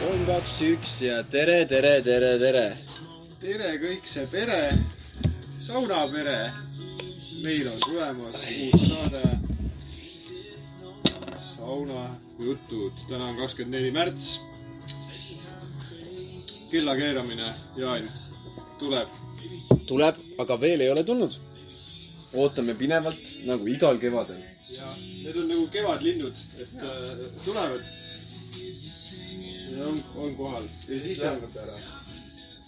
kolm, kaks, üks ja tere, tere, tere, tere. tere kõik see pere, saunapere. meil on tulemas uus saade. saunajutud, täna on kakskümmend neli märts. Kella keeramine, Jaan, tuleb. tuleb, aga veel ei ole tulnud. ootame pinevalt nagu igal kevadel. ja need on nagu kevadlinnud, et äh, tulevad. ja on, on kohal ja siis on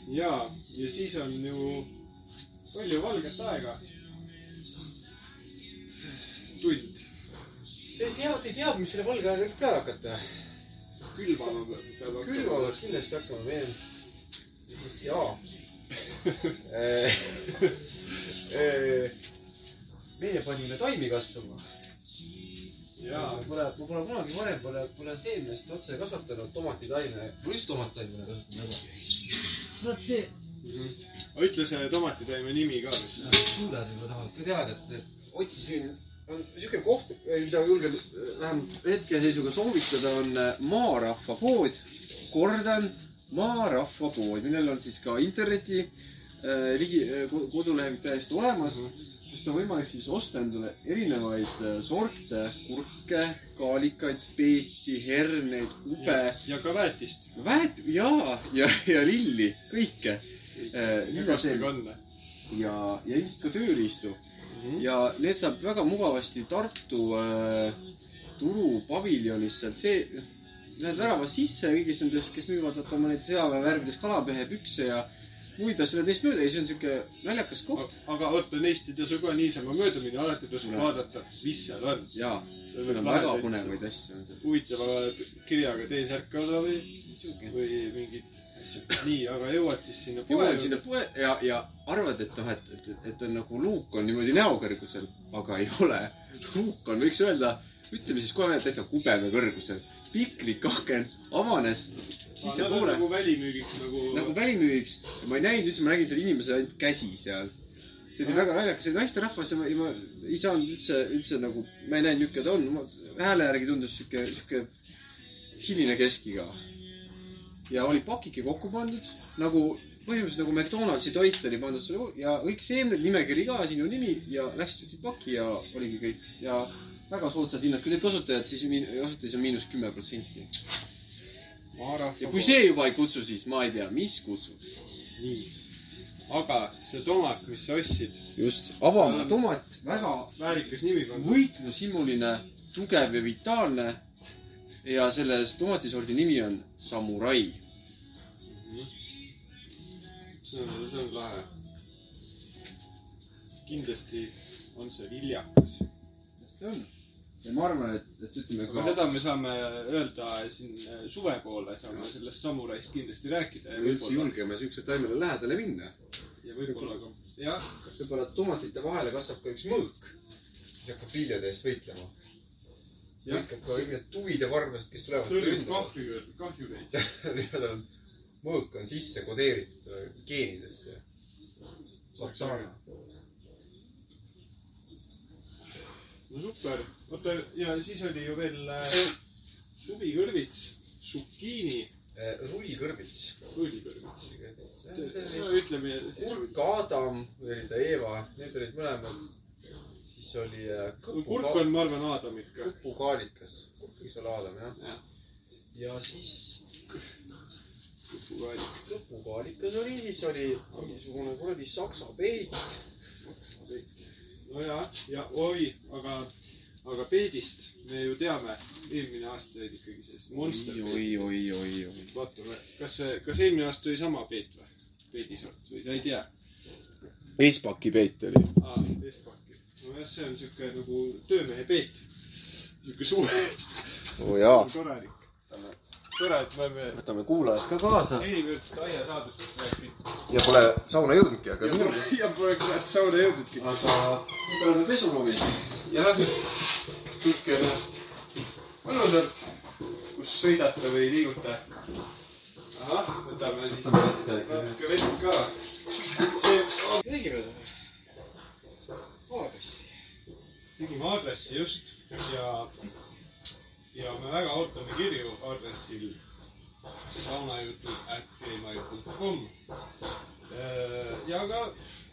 ja, ja siis on ju palju valget aega. tund Te teate, ei tea, mis selle valge ajaga peale hakata. külvama peab külvama peaks kindlasti hakkama veel. Jaa. meie panime taimi kasvama. jaa, Pole, pole kunagi varem pole, pole seemnest otse kasvatanud tomatitaime, pluss tomatitaime kasvatanud. kurat, see, ütle see tomatitaime nimi ka, mis kuulajad juba tahavad ka teada, et, et otsisin, on siuke koht, mida julgen äh, vähemalt hetkeseisuga soovitada, on Maarahva pood. kordan, Maarahva pood, millel on siis ka interneti äh, ligi, kodulehekülg täiesti olemas, kust on võimalik siis osta endale erinevaid äh, sorte kurke, kaalikaid, peeti, herneid, ube, ja ka väetist. väet- ja, ja, ja lilli, kõike. igaste kanne. ja, ja ilmselt ka tööriistu ja need saab väga mugavasti Tartu äh, turupaviljonis sealt see, lähed väravast sisse kõigist nendest, kes müüvad vaata oma neid sõjaväevärvides kalamehe pükse ja muid asju, lähed neist mööda ja see on siuke naljakas koht. aga oota, neist ei tasu ka niisama mööda minna, alati tasub vaadata, mis seal on. ja, seal on väga põnevaid asju on seal. huvitava kirjaga T-särk ka või, või mingid nii, aga jõuad siis sinna jõuad sinna poe ja, ja arvad, et noh, et, et, et on nagu luuk on niimoodi näokõrgusel, aga ei ole. luuk on, võiks öelda, ütleme siis kohe täitsa kubeme kõrgusel. Piklik aken avanes sissepoole nagu välimüügiks nagu, nagu välimüügiks. Ja ma ei näinud üldse, ma nägin seal inimese ainult käsi seal. see oli väga naljakas, see oli naisterahvas ja ma, ma ei saanud üldse, üldse nagu, ma ei näinud, niisugune ta on, hääle järgi tundus sihuke, sihuke hiline keskiga. ja oli pakike kokku pandud nagu põhimõtteliselt nagu McDonaldsi toit oli pandud sulle ja kõik seemned, nimekiri ka, sinu nimi ja läksid võtsid paki ja oligi kõik. Ja väga soodsad hinnad, kui teed kasutajat, siis miin- kasutaja on miinus kümme protsenti. Ja kui see juba ei kutsu, siis ma ei tea, mis kutsub. nii, aga see tomat, mis sa ostsid, just, avama tomat, väga väärikas nimi võitlushimuline, tugev ja vitaalne. ja selle tomatisordi nimi on Samurai. see on, see on lahe. kindlasti on see viljakas. See on. ja ma arvan, et, et ütleme aga seda me saame öelda siin äh, suve poole, saame sellest samuraist kindlasti rääkida ja me üldse julgeme siukse taimele lähedale minna. ja võib-olla ka, jah, kas võib-olla tomatite vahele kasvab ka üks mõõk, mis hakkab viljade eest võitlema. Võitleb ka kõik need tuvid ja varvased, kes tulevad tõrjub. kahju, kahjureid. on, mõõk on sisse kodeeritud äh, geenidesse. No super, oota ja siis oli ju veel äh, suvikõrvits, zucchini, rullkõrvits. rullikõrvits. no kurk ütleme, Adam või oli ta Eeva, need olid mõlemad. siis oli äh, kurk on, ma arvan, Adam ikka. kõpukaalikas, kurk võiks olla Adam jah. jah, ja siis kupukaalik. kõpukaalikas oli, siis oli mingisugune kuradi saksa peit. No ja, ja oi, aga, aga peedist me ju teame, eelmine aasta olid ikkagi see monster peet. oi, oi, oi, oi. vaatame, kas see, kas eelmine aasta oli sama peet või? peedisort või sa ei tea? Espaki peit oli. aa, Espaki. nojah, see on siuke nagu töömehe peet. siuke suur, jaa. korralik. tore, et me oleme võtame kuulajad ka kaasa. minutit aiasaadustest rääkinud. ja pole sauna jõudnudki, aga ja pole, ja pole kurat sauna jõudnudki. aga nüüd oleme pesuruumis. jah, püüdke ennast mõnusalt, kus sõidate või liigute. ahah, võtame siis Võtame vett ka ikka. natuke vett ka. see on, tegime aadressi. tegime aadressi just ja, ja me väga ootame kirju aadressil saunajutud at gmail.com. ja ka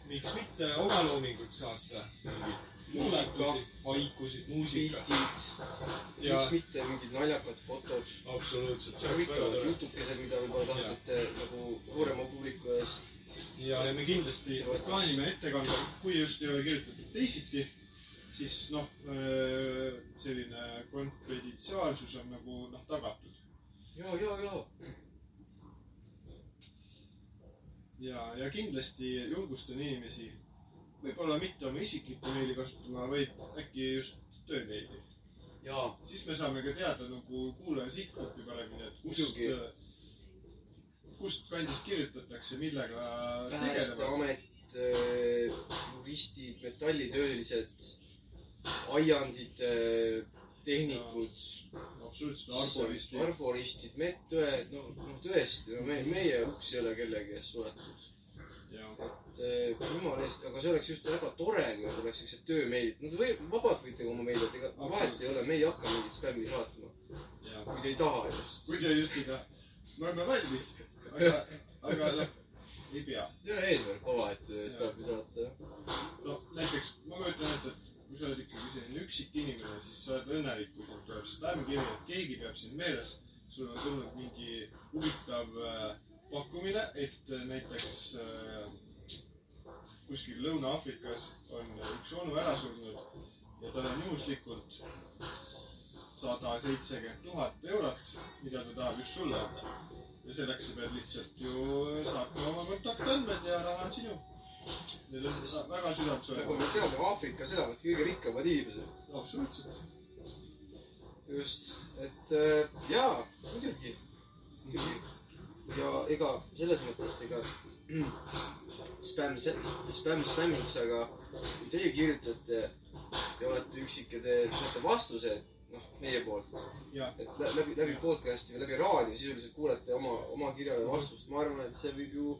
miks mitte omaloomingut saata, mingeid muudatusi, haikusid, muusika. Ja miks mitte mingid naljakad fotod, absoluutselt, huvitavad jutukesed, mida võib-olla tahate nagu suurema publiku ees. ja, ja me kindlasti plaanime ette kanda, kui just ei ole kirjutatud teisiti, siis noh, selline konfidentsiaalsus on nagu noh, tagatud. ja, ja, ja ja, ja kindlasti julgustan inimesi võib-olla mitte oma isiklikku meili kasutama, vaid äkki just töömeili. siis me saame ka teada nagu kuulaja sihtgruppi paremini, et kust Muidugi., kust kandist kirjutatakse, millega. Päästeamet, juristid, metallitöölised, aiandid, tehnikud, absoluutselt arboristid. arboristid, medõed, no, no tõesti, no me, meie uks ei ole kellegi ees suletud. et eh, jumala eest, aga see oleks just väga tore, kui need oleks siuksed töömeilid. no te või, vabalt võite oma meili, et ega vahet ei ole, me ei hakka mingit spämmi saatma, kui te ei taha just. kui te just ei taha, me oleme valmis, aga, aga noh, ei pea. ja eesmärk omaette spämmi saata, jah. no näiteks ma kujutan ette, et kui sa oled ikkagi selline üksik inimene, siis sa oled õnnelik, kui sul tuleb spämmkiri, et keegi peab sind meeles. sul on tulnud mingi huvitav äh, pakkumine, et äh, näiteks äh, kuskil Lõuna-Aafrikas on üks onu ära surnud ja tal on juhuslikult sada seitsekümmend tuhat eurot, mida ta tahab just sulle anda. ja selleks sa pead lihtsalt ju saatma oma kontaktandmed ja raha on sinu. Need on väga nagu südantsoojavad. me teame, Aafrikas elavad kõige rikkamad inimesed. absoluutselt. just, et äh, jaa, muidugi, ja ega selles mõttes, ega spämm, spämm spämmiks, aga kui teie kirjutate ja olete üksik ja te saate vastuse, noh, meie poolt, et lä- läbi, läbi podcast'i või läbi raadio sisuliselt kuulete oma, oma kirjale vastust, ma arvan, et see võib ju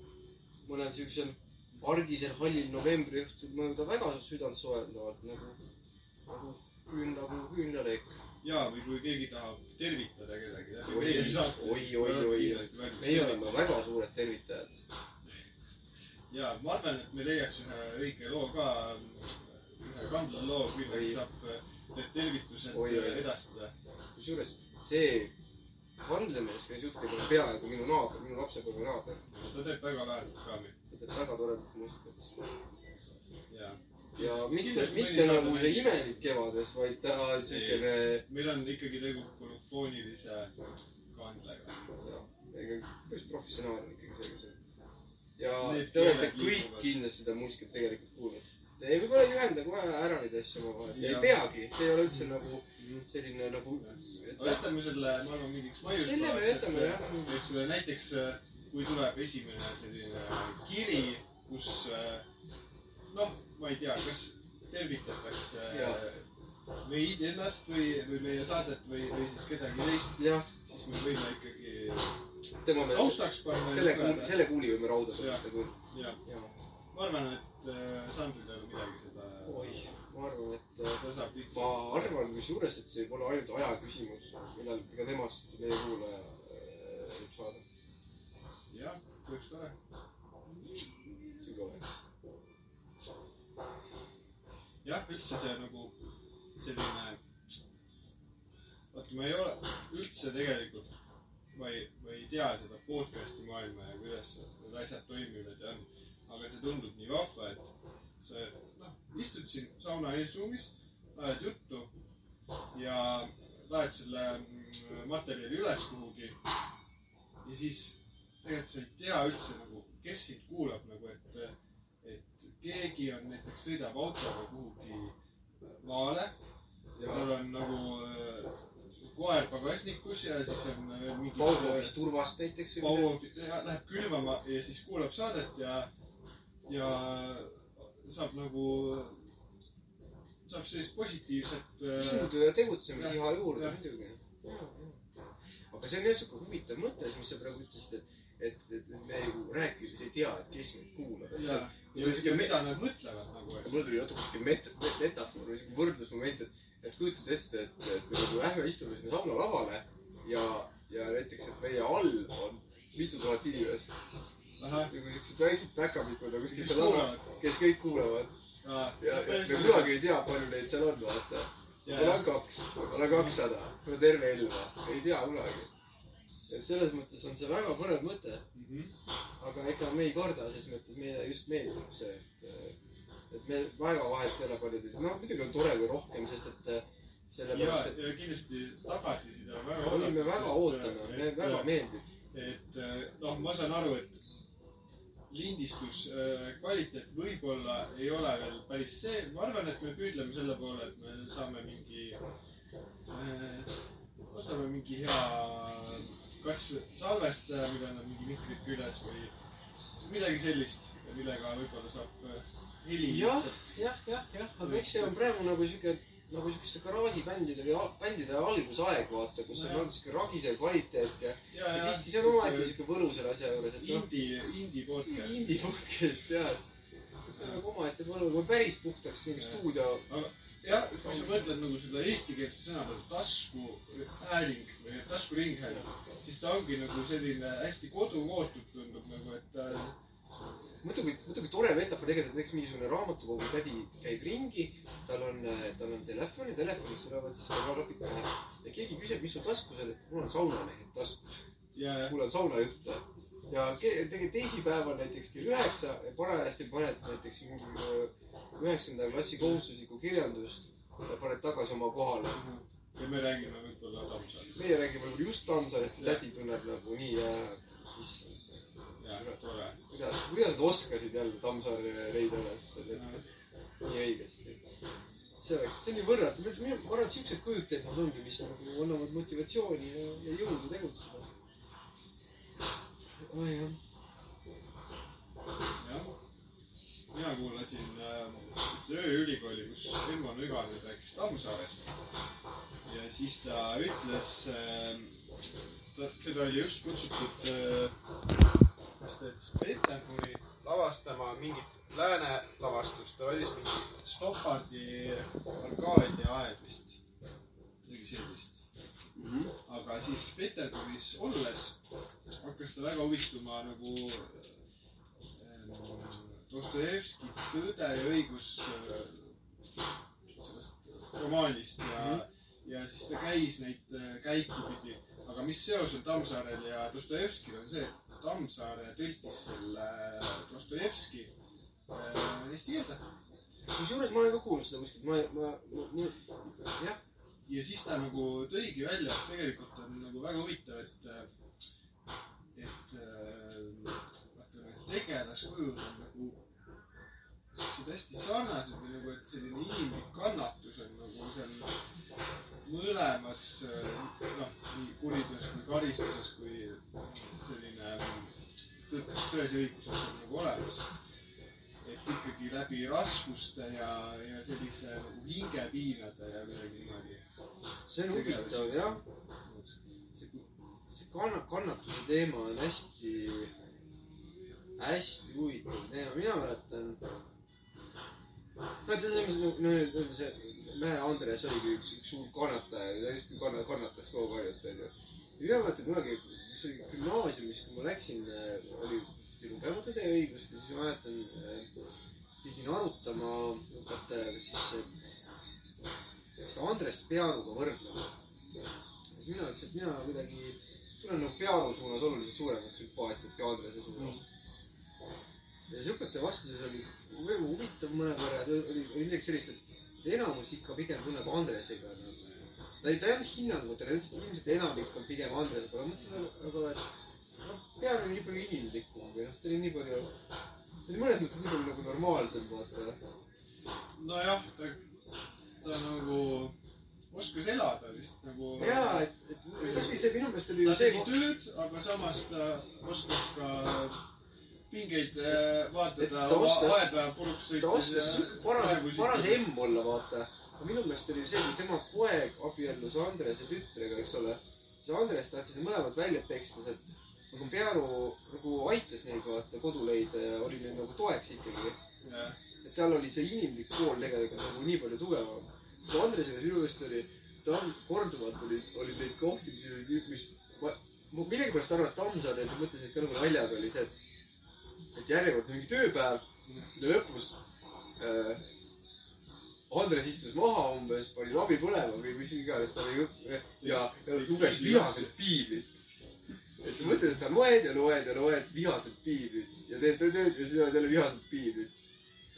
mõnel siuksel argisel hallil novembri õhtul mõjuda väga südantsoojendavalt nagu, nagu küün, nagu küünlalekk. ja, või kui keegi tahab tervitada kedagi oi, oi, oi, oi, meie oleme väga suured tervitajad. ja ma arvan, et me leiaks ühe õige loo ka, ühe kandlaloo, millega saab need tervitused Oi, oi. edastada. kusjuures see kandlemees, kes jutleb, on peaaegu minu naaber, minu lapsepõlve naaber. ta teeb väga lahedat kraami ta teeb väga toredat muusikat. ja. ja mitte, mitte nagu see imelik kevades, vaid ta on siukene, meil on ikkagi tegu polüfoonilise kandlega. ega päris professionaalne ikkagi see, kes on. ja te olete kõik kindlasti seda muusikat tegelikult kuulnud. Te võib-olla ei ühenda kohe ära neid asju omavahel, ei peagi, see ei ole üldse nagu selline nagu, jätame selle, ma arvan, mingiks selle me jätame jah. et näiteks äh, kui tuleb esimene selline kiri, kus äh, noh, ma ei tea, kas tervitatakse äh, meid ennast või, või meie saadet või, või siis kedagi teist, siis me võime ikkagi taustaks panna. selle kuuli, selle kuuli võime rauda saada küll. ma arvan, et Sandril ei ole midagi seda, oi, ma arvan, et äh, ta saab ma lihtsalt. arvan kusjuures, et see pole ainult aja küsimus, millal ka temast meie kuulaja äh, võib saada. jah, see oleks tore. sihuke oleks. jah, üldse see nagu selline, vaata, ma ei ole üldse tegelikult, ma ei, ma ei tea seda podcast'i maailma ja kuidas need asjad toimivad ja on, aga see tundub nii vahva, et sa noh, istud siin sauna eesruumis, ajad juttu ja laed selle mm, materjali üles kuhugi. Ja siis tegelikult sa ei tea üldse nagu, kes sind kuulab nagu, et, et keegi on näiteks sõidab autoga kuhugi maale, tal ja on nagu äh, koer pagasnikus ja siis on veel mingi Paugovist turvast näiteks. Paul läheb külvama ja siis kuulab saadet ja, ja saab nagu, saaks sellist positiivset. Äh, jõudu ja tegutsemisiha juurde muidugi. aga see on jah sihuke huvitav mõte, mis sa praegu ütlesid, et, et, et me ju rääkides ei tea, et kes meid kuulab. ja, ja, ja mida nad mõtlevad nagu. mul tuli natuke sihuke meta, metafoor või sihuke võrdlusmoment, et, et kujutad ette, et, et me nagu lähme istume sinna sauna lavale ja, ja näiteks, et meie all on mitu tuhat inimest nagu siuksed väiksed päkapikud on kuskil seal all, kes kõik kuulavad. Ja, ja me kunagi ei tea, palju neid seal on, vaata. võib-olla on kaks, võib-olla kakssada, võib-olla terve Elva, ei tea kunagi. et selles mõttes on see väga põnev mõte, Mhm. aga ega me ei karda, ses mõttes meile just meeldib see, et, et me väga vahet ei ole paljud, noh muidugi on tore, kui rohkem, sest et ja, sellepärast, et ja kindlasti tagasiside on väga oi, me väga ootame, me väga meeldib. et eh, noh, ma saan aru, et lindistus äh, kvaliteet võib-olla ei ole veel päris see, ma arvan, et me püüdleme selle poole, et me saame mingi äh,, ostame mingi hea, kas salvestaja, millel on mingi mikrid küljes või midagi sellist, millega võib-olla saab äh, heli jah, jah, jah, jah, aga eks see on praegu nagu sihuke, nagu siukeste garaažibändide või bändide algusaeg, vaata, kus on olnud sihuke ragisev kvaliteet ja, ja, ja tihti see on omaette sihuke võlu selle asja juures, et noh, indie, indie podcast. indie podcast jah, see on nagu omaette võlu, kui päris puhtaks nagu stuudio jah, kui sa mõtled nagu seda eestikeelse sõna peale taskuhääling või taskuringhääling, siis ta ongi nagu selline hästi kodukootud tundub nagu, et äh, muidu kui, muidu kui tore metafoor tegelikult, näiteks mingisugune raamatukogu tädi käib ringi, tal on, tal on telefon ja telefonis tulevad siis pähe. ja keegi küsib, mis sul taskus on, et mul on saunamehed taskus, ja, mul on saunajutte. ja tegelikult teisipäeval näiteks kell üheksa ja parajasti paned näiteks mingi öö, üheksanda klassi kohustuslikku kirjandust ja paned tagasi oma kohale. ja me räägime võib-olla Tammsaalist. meie räägime võib-olla just Tammsaarest ja tädi tunneb nagu nii issand, ja, tore. kuidas, kuidas nad oskasid jälle Tammsaare leida üles sel hetkel? Nii õigesti. see oleks, see nii võrratu, ma arvan, et siuksed kujutelmad ongi, mis nagu annavad motivatsiooni ja, ja jõudu tegutseda. oi jah, jah, mina kuulasin äh, ööülikooli, kus Elmo Nüganen rääkis Tammsaarest. Ja siis ta ütles äh,, teda oli just kutsutud äh,, ütles, Peterburi lavastama mingit lääne lavastust, ta valis mingi Stoppardi Arkadia aed vist, midagi sellist. aga siis Peterburis olles hakkas ta väga huvituma nagu ähm, Dostojevski Tõde ja õigus äh, sellest romaanist ja, ja siis ta käis neid äh, käiku pidi. aga mis seos on Tammsaarel ja Dostojevskil on see, et Tammsaare tõlkis selle Dostojevski äh, eesti keelde. Kusjuures ma olen ka kuulnud seda kuskilt, ma, ma, ma, jah, ja siis ta nagu tõigi välja, et tegelikult on nagu väga huvitav, et, et äh, vaata need tegelaskujud on nagu siuksed hästi sarnased või nagu, et selline inimlik kannatus on nagu seal mõlemas äh, noh, nii kuriteos kui karistuses kui tões õiguses on nagu olemas et ikkagi läbi raskuste ja, ja sellise nagu hingepiinade ja midagi niimoodi. see on huvitav jah. see kanna-, kannatuse teema on hästi, hästi huvitav teema, mina mäletan. no selles mõttes, no nii-öelda see Mäe Andres oligi üks, üks suur kannataja, ta just kanna-, kannatas kogu aeg, onju. mina mäletan kunagi, see oli gümnaasiumis, kui ma läksin, oli, pidi lugema Tõde ja õigust ja siis ma mäletan, pidin arutama õpetajaga siis, siis Andrest Pearuga võrdlema. siis mina ütlesin, et mina kuidagi tunnen nagu Pearu suunas oluliselt suuremat sümpaatiat kui Andrese suunas. ja siis õpetaja vastuses oli väga huvitav mõnevõrra, oli, oli midagi sellist, et enamus ikka pigem tunneb Andresega nagu. Ta ei, ta ei andnud hinnangut, aga ta ütles, et ilmselt enamik on pigem Andresega, aga ma mõtlesin, aga et noh, Pear oli nii palju inimlikum või noh, ta oli nii palju, ta oli mõnes mõttes nii palju nagu normaalsem, vaata. nojah, ta, ta nagu oskas elada vist nagu. jaa, et, et kasvõi see minu meelest oli ju see tegi tööd, aga samas ta oskas ka pingeid äh, vaatada aeda puruks ta oskas paras, paras emm olla, vaata. Aga minu meelest oli see, kui tema poeg abiellus Andrese tütrega, eks ole. siis Andres tahtis mõlemad välja peksta sealt aga Pearu nagu aitas neid vaata koduleid, oli neil nagu toeks ikkagi. et tal oli see inimlik pool tegelikult nagu nii palju tugevam. Andresega minu meelest oli, ta korduvalt oli, oli neid kohti, mis mis ma, ma millegipärast arvan, et Tammsaare mõtles neid ka nagu naljaga oli see, et, et järjekord mingi tööpäev ja lõpus äh, Andres istus maha umbes, pani labi põlema või mis iganes ta oli ja, ja luges vihaselt piiblit. et sa mõtled, et sa loed ja loed ja loed vihaselt piiblit ja teed tööd ja siis loed jälle vihaselt piiblit.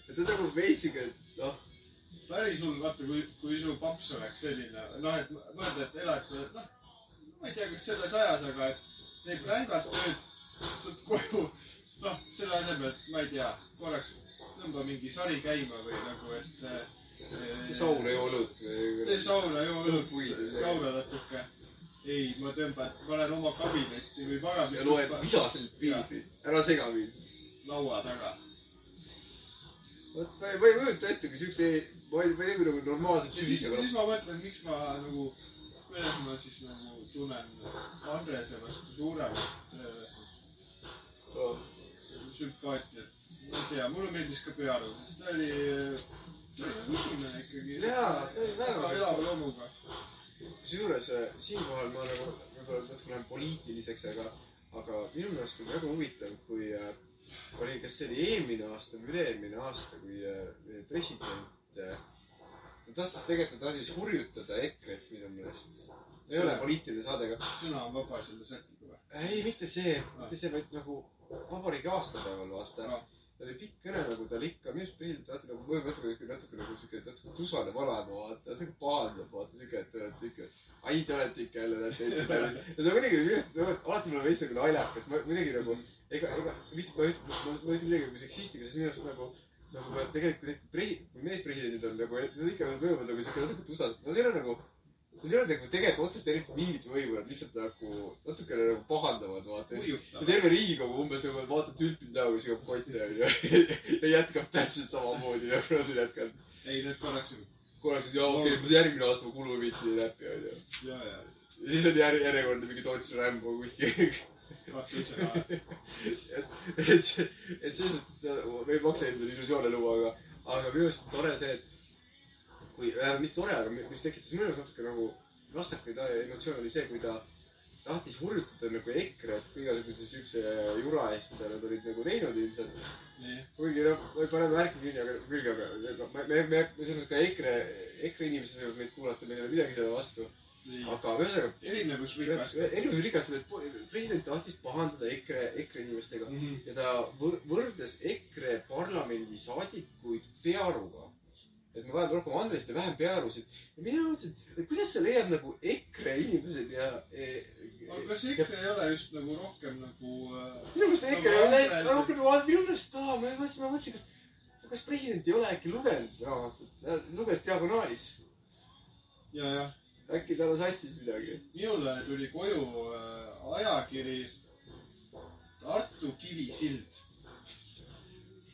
et on nagu veitsike, et noh, päris hull, vaata kui, kui su paps oleks selline, noh, et mõelda, et elad, noh, ma ei tea, kas selles ajas, aga et teeb rängalt tööd, tuled koju, noh, selle asemel, et ma ei tea, korraks tõmba mingi sari käima või nagu, et äh,. sauna joo õlut tee sauna, joo või, jaura natuke. ei, ma tõmban, panen oma kabinetti või ja loed vihaselt piiblit, ära sega mind. laua taga. vot ma ei, ma ei kujuta ette, kui siukse, ma ei, ma ei tea, kui nagu normaalselt füüsikaga siis ma mõtlen, miks ma nagu, kuidas ma siis nagu tunnen Andrese vastu suuremat äh, sümpaatiat. ma ei tea, mulle meeldis ka Pearu, sest ta oli, nagu inimene ikkagi. Jaa, ta oli väga- elava loomuga. kusjuures äh, siinkohal ma nagu võib-olla natuke lähen poliitiliseks, aga, aga minu meelest oli väga huvitav, kui äh, oli, kas see oli eelmine aasta või üle-eelmine aasta, kui äh, president äh,, ta tahtis tegelikult, ta tahtis hurjutada EKRE-t minu meelest. ei ole poliitiline saade, aga sõna on vaba selle sätiga või? ei, mitte see, mitte see, vaid nagu vabariigi aastapäeval vaata Aa. ta oli pikk kõne nagu tal ikka, minu arust president alati nagu, ma siuke, natuke tusane vanaema, vaata, natuke pahandab, vaata siuke, et te olete ikka, ai, te olete ikka jälle näete teinud seda. ja ta kuidagi minu arust nagu alati mulle veits nagu naljakas, ma kuidagi nagu, ega, ega, mitte, ma ei ütle, ma ei ütle midagi nagu seksistiga, sest minu arust nagu nagu ma tegelikult need presi-, meespresidendid on nagu, nad ikka mõjuvad nagu siuke natuke tusaselt, nad ei ole nagu Nad ei ole nagu tegelikult otseselt eriti mingit võimu, nad lihtsalt nagu natukene nagu pahandavad, vaata. terve Riigikogu umbes nagu vaatab tülpinud näoga, sigab kotti onju. ja jätkab täpselt samamoodi nagu nad on jätkanud. ei, nüüd korraks, et jaa okei okay,, järgmine aasta ma kuluhüvitisi ei läpi onju. ja, ja, ja siis on järg-, järjekordne mingi Toots Rambo kuskil. et, et et selles mõttes ta- me ei maksa endale illusioone luua, aga, aga minu arust tore see, et kui äh,, mitte tore, aga mis tekitas minus natuke nagu vastakaid emotsioone oli see, kui ta tahtis hurjutada nagu EKRE-t igasuguse siukse jura eest, mida nad olid nagu teinud ilmselt. nii, kuigi noh, ma ei pane märki kinni, aga külge, aga me, me, me, selles mõttes ka EKRE, EKRE inimesed võivad meid kuulata, meil ei ole midagi selle vastu. nii. aga ühesõnaga, erinevus rikast. erinevus rikast, president tahtis pahandada EKRE, EKRE inimestega Mhm. ja ta võr- võrdles EKRE parlamendisaadikuid Pearuga. Et me vajame rohkem Andresit ja vähem Pearusid. ja mina mõtlesin, et kuidas sa leiad nagu EKRE inimesed ja e,. aga kas EKRE ei ole just nagu rohkem nagu äh, minu meelest EKRE Nagu on läinud Andres- rohkem nagu, minu meelest ka, ma mõtlesin, ma mõtlesin, kas, kas president ei ole äkki lugenud seda raamatut, luges diagonaalis. ja, jah. äkki tal on sassis midagi. minule tuli koju äh, ajakiri Tartu Kivisild.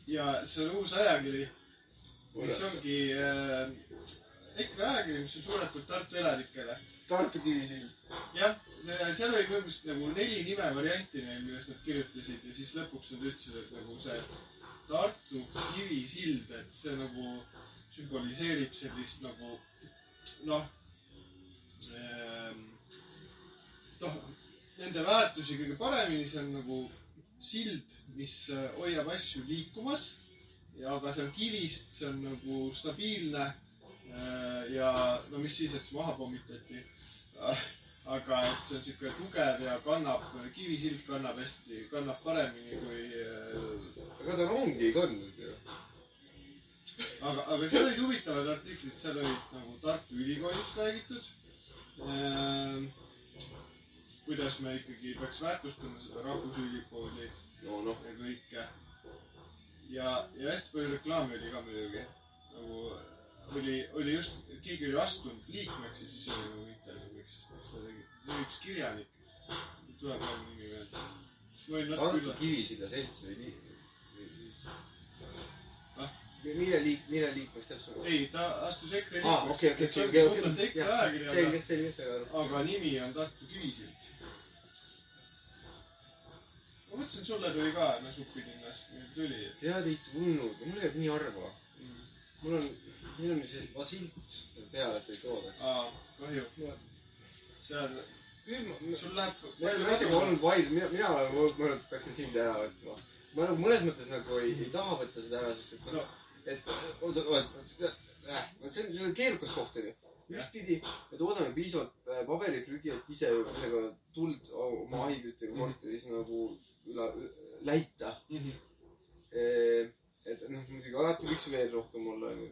ja see on uus ajakiri, mis ongi äh, EKRE ajakiri, mis on suunatud Tartu elanikele. Tartu Kivisild. jah, seal oli põhimõtteliselt nagu neli nime varianti neil, millest nad kirjutasid ja siis lõpuks nad ütlesid, et nagu see Tartu Kivisild, et see nagu sümboliseerib sellist nagu noh, noh, nende väärtusi kõige paremini, see on nagu sild, mis äh, hoiab asju liikumas. Ja aga see on kivist, see on nagu stabiilne. ja no mis siis, et see maha pommitati. aga et see on sihuke tugev ja kannab, kivisild kannab hästi, kannab paremini kui äh, aga ta rongi ei kandnud ju. aga, aga seal olid huvitavad artiklid, seal olid nagu Tartu Ülikoolist räägitud ehm,. kuidas me ikkagi peaks väärtustama seda rahvusülikooli no noh, ja kõike. ja, ja hästi palju reklaami oli ka muidugi. nagu oli, oli just, keegi oli astunud liikmeks ja siis oli nagu intervjuu, miks, miks ta tegi. see oli üks kirjanik. tuleb nagu nimi meelde. siis ma olin natuke üllatunud. Kivisilla selts või nii. Mille liik-, mille liikmeks täpselt? ei, ta astus EKRE aa, liikmeks. okei, okei, see okei, ongi okei, puhtalt EKRE okei. ajakiri, aga selge, selge, selge. aga nimi on Tartu Kivisild. mõtlesin, sulle tuli ka Nasupininnast tuli. tead, ei tulnud, mul jääb nii harva. mul on, meil on see vasilt peal, et ei toodaks. aa, kahju. seal, sul läheb. me oleme asjaga olnud vaid, mina, mina olen mõelnud, et peaks selle sildi ära võtma. ma nagu mõnes mõttes nagu ei, ei taha võtta seda ära, sest et No. noh, et oot, oot, oot, vot see on, see on keerukas koht onju. ühtpidi me toodame piisavalt äh, paberiprügi, et ise sellega tuld oma ahiküttega korteris nagu üle, läita. et noh, muidugi alati võiks ju veel rohkem olla onju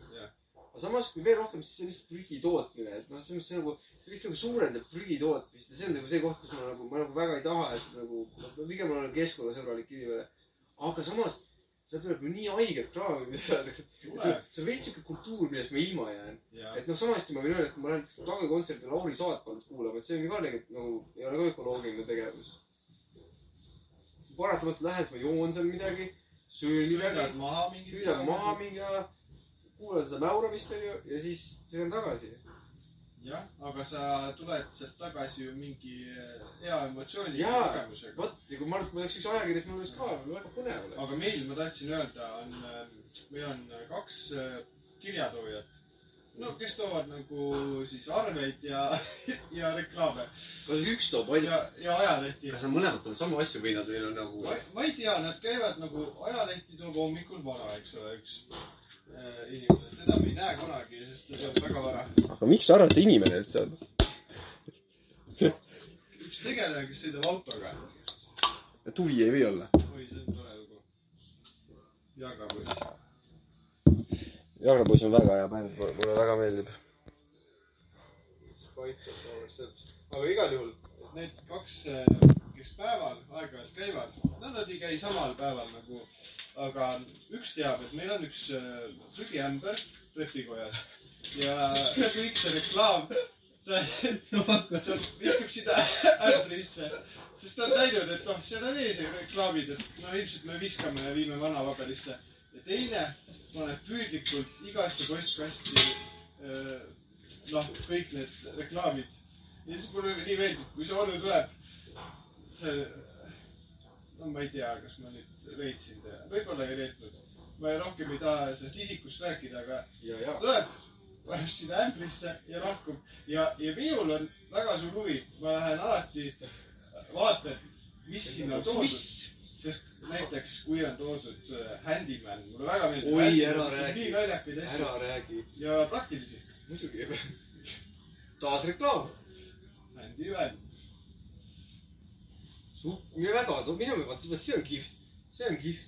aga samas, kui veel rohkem, siis see on lihtsalt prügi tootmine, et noh, selles mõttes see nagu, see lihtsalt nagu suurendab prügi tootmist ja see on nagu see koht, kus ma nagu, ma nagu väga ei taha, et nagu, ma pigem olen keskkonnasõbralik inimene. aga samas, sealt tuleb ju nii haiget kraami, mida öeldakse, et see see on veits siuke kultuur, millest ma ilma jään. ja, et noh, samasti ma võin öelda, et kui ma lähen näiteks Tage kontserdile Lauri Saatpanut kuulama, et see ongi ka tegelikult nagu, ei ole ka ökoloogiline tegevus. Paratamatult lähen, siis ma joon seal midagi, söön midagi sõidad, maha mingi. aja, kuulan seda mäuramist onju ja siis sõidan tagasi. jah, aga sa tuled sealt tagasi ju mingi eh, hea emotsiooni ja kogemusega. vot ja kui ma arvan, et ma oleks üks ajakirjas, mul oleks ka väga põnev aga oleks. meil, ma tahtsin öelda, on, meil on kaks äh, kirjatoojat. No kes toovad nagu siis arveid ja, ja reklaame kas üks toob ainult, ja, ja ajalehti. kas nad mõlemad toovad samu asju või nad veel on nagu ma, ei tea, nad käivad nagu ajalehti toob hommikul vara, eks ole, üks äh, inimene, teda me ei näe kunagi, sest ta tuleb väga vara. aga miks te arvate inimene üldse on? üks tegelane, kes sõidab autoga. et huvi ei või olla? oi, see on tore lugu. jagapoiss. Jaagrapoiss on väga hea bänd, mulle väga meeldib. Aga igal juhul, need kaks, kes päeval aeg-ajalt käivad, no nad ei käi samal päeval nagu, aga üks teab, et meil on üks prügiämber trepikojas ja kõik see reklaam, ta, ta viskab sinna ämbrisse, sest ta on näinud, et noh, seal on ees reklaamid, et no ilmselt me viskame ja viime vanapaberisse. Ja teine paneb püüdlikult igasse postkasti äh, noh, kõik need reklaamid. ja siis mulle nii meeldib, kui see onu tuleb, see, no ma ei tea, kas ma nüüd reetsin teda, võib-olla ei reetnud. ma rohkem ei taha sellest isikust rääkida, aga ja, ja. tuleb, paneb sinna ämbrisse ja lahkub ja, ja minul on väga suur huvi, ma lähen alati vaatan, mis sinna on toodud, sest näiteks kui on toodud äh, Handyman, mulle väga meeldib. Oi, ära räägi. ära räägi. ja praktilisi. muidugi. taas reklaam. Handyman, mine väga, minu, vot, vot see on kihvt, see on kihvt.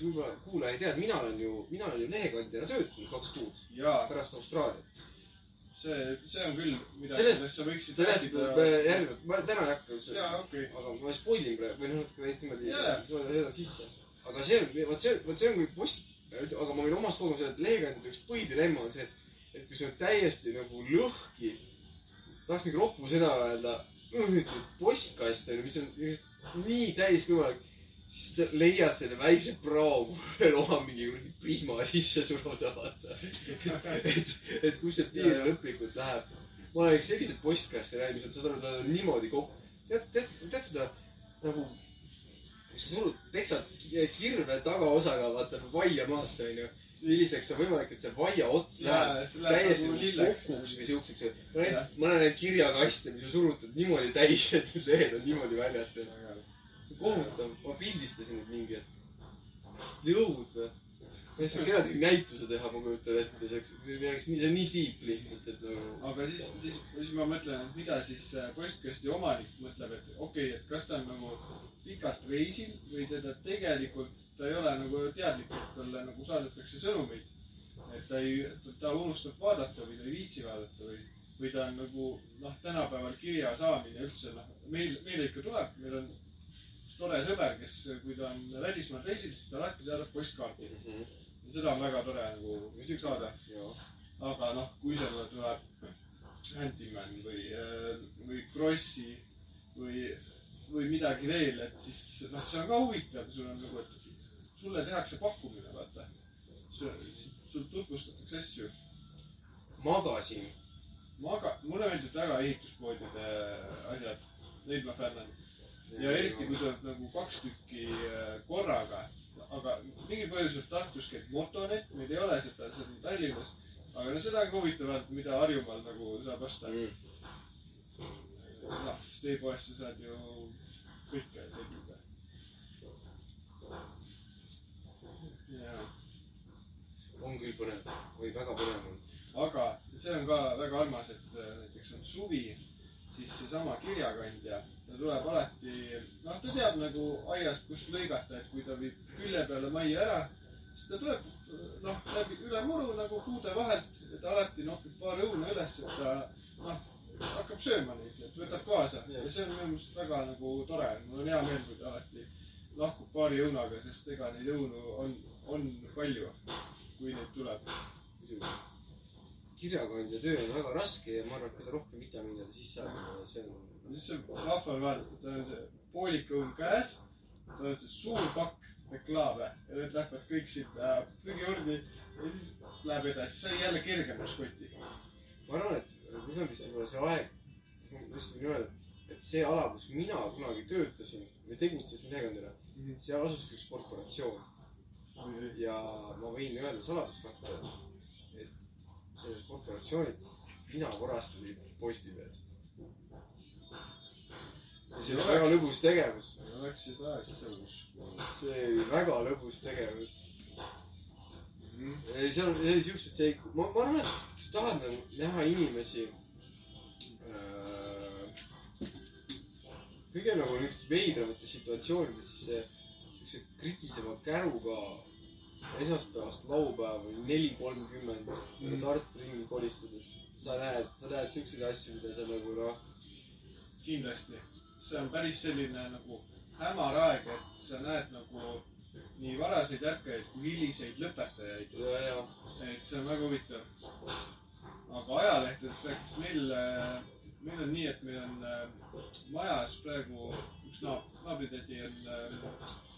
võib-olla kuulaja ei tea, mina olen ju, mina olen ju lehekandjana töötanud kaks kuud jaa, pärast Austraaliat. see, see on küll midagi, millest sa võiksid sellest me järgnevalt, ma täna ei hakka üldse, jaa, okei okay.. aga ma spoilin praegu või noh, natuke veits niimoodi Jaa. söödan sisse. aga see on, vot see, vot see on kui post, aga ma võin omast kogemust öelda, et lehekandjate üks põhidilemma on see, et, et kui see on täiesti nagu lõhki, tahaks mingi ropu sõna öelda, postkast on ju, mis on nii täis kui võimalik, leiad selle väikse prao, oma mingi kuradi prisma sisse suruda, vaata. et, et kus see piir lõplikult läheb. ma olen selliseid postkaste näinud, mis on, saad aru, ta on niimoodi kokku. tead, tead, tead seda nagu, kui sa surud, peksad kirve tagaosaga, vaata vaia maasse, onju. milliseks on võimalik, et see vaia ots läheb täiesti nagu kokuks või siukseks. ma näen, ma näen kirjakaste, mis on surutud niimoodi täis, et need lehed on niimoodi väljas veel. kohutav, ma pildistasin neid mingi hetk. jõud või? ma ei saaks eraldi näituse teha, ma kujutan ette, see oleks, oleks nii, see on nii tiip lihtsalt, et nagu. aga siis, siis, siis ma mõtlen, et mida siis äh, postkasti omanik mõtleb, et okei okay,, et kas ta on nagu pikalt reisil või teda tegelikult, ta ei ole nagu teadlik, et talle nagu saadetakse sõnumeid. et ta ei, ta unustab vaadata või ta ei viitsi vaadata või, või ta on nagu noh, tänapäeval kirja saamine üldse noh, meil, meile ikka tuleb, meil on tore sõber, kes, kui ta on välismaal reisil, siis ta alati saadab postkaardi. ja seda on väga tore nagu saada aga noh, kui sulle tuleb Handyman või, või Krossi või, või midagi veel, et siis noh, see on ka huvitav, sul on nagu, et sulle tehakse pakkumine, vaata. sul tutvustatakse asju. magasin. maga-, mulle meeldivad väga ehituspoodide asjad, neid ma fännan. Ja eriti, kui tuleb nagu kaks tükki äh, korraga. aga mingil põhjusel Tartus käib motonett, meil ei ole seda, seda on Tallinnas. aga no seda on ka huvitav, mida Harjumaal nagu saab osta. noh, sest e-poest sa saad ju kõike tellida. jaa, on küll põnev, oi väga põnev on. aga see on ka väga armas, et äh, näiteks on suvi, siis seesama kirjakandja, ta tuleb alati, noh, ta teab nagu aiast, kus lõigata, et kui ta viib külje peale majja ära, siis ta tuleb, noh, läbi üle muru nagu puude vahelt, et alati noppib paar õuna üles, et ta, noh, hakkab sööma neid, et võtab kaasa. Ja see on minu meelest väga nagu tore, mul on hea meel, kui ta alati lahkub paari õunaga, sest ega neid õunu on, on palju, kui neid tuleb. Kirjakandja töö on väga raske ja ma arvan, et mida rohkem vitamiine ta sisse annab, see on. siis see on vaadata, tal on see poolik õun käes, tal on see suur pakk reklaame ja need lähevad kõik sinna prügiurni ja siis läheb edasi, sai jälle kergemaks koti. ma arvan, et nüüd on vist võib-olla see aeg, ma just võin öelda, et see ala, kus mina kunagi töötasin või tegutsesin lehekondadena, seal asuski üks korporatsioon ja ma võin öelda saladuskatte, et selle korporatsiooni mina varastasin Postimeest. ja see oli väga lõbus tegevus, seda asja uskunud. see oli väga lõbus tegevus. ei, seal oli siuksed, see, ma, ma arvan, et kui sa tahad nagu näha inimesi äh,. kõige nagu niisugustes veidramates situatsioonides, siis see siukse kritiseva käruga esmaspäevast laupäeva neli kolmkümmend Mm. Tartu ringi kolistades. sa näed, sa näed siukseid asju, mida sa nagu noh, kindlasti, see on päris selline nagu hämar aeg, et sa näed nagu nii varaseid ärkajaid kui hiliseid lõpetajaid. ja, ja et see on väga huvitav. aga ajalehtedest rääkides, meil, meil on nii, et meil on äh, majas praegu üks naab-, naabritädi on äh,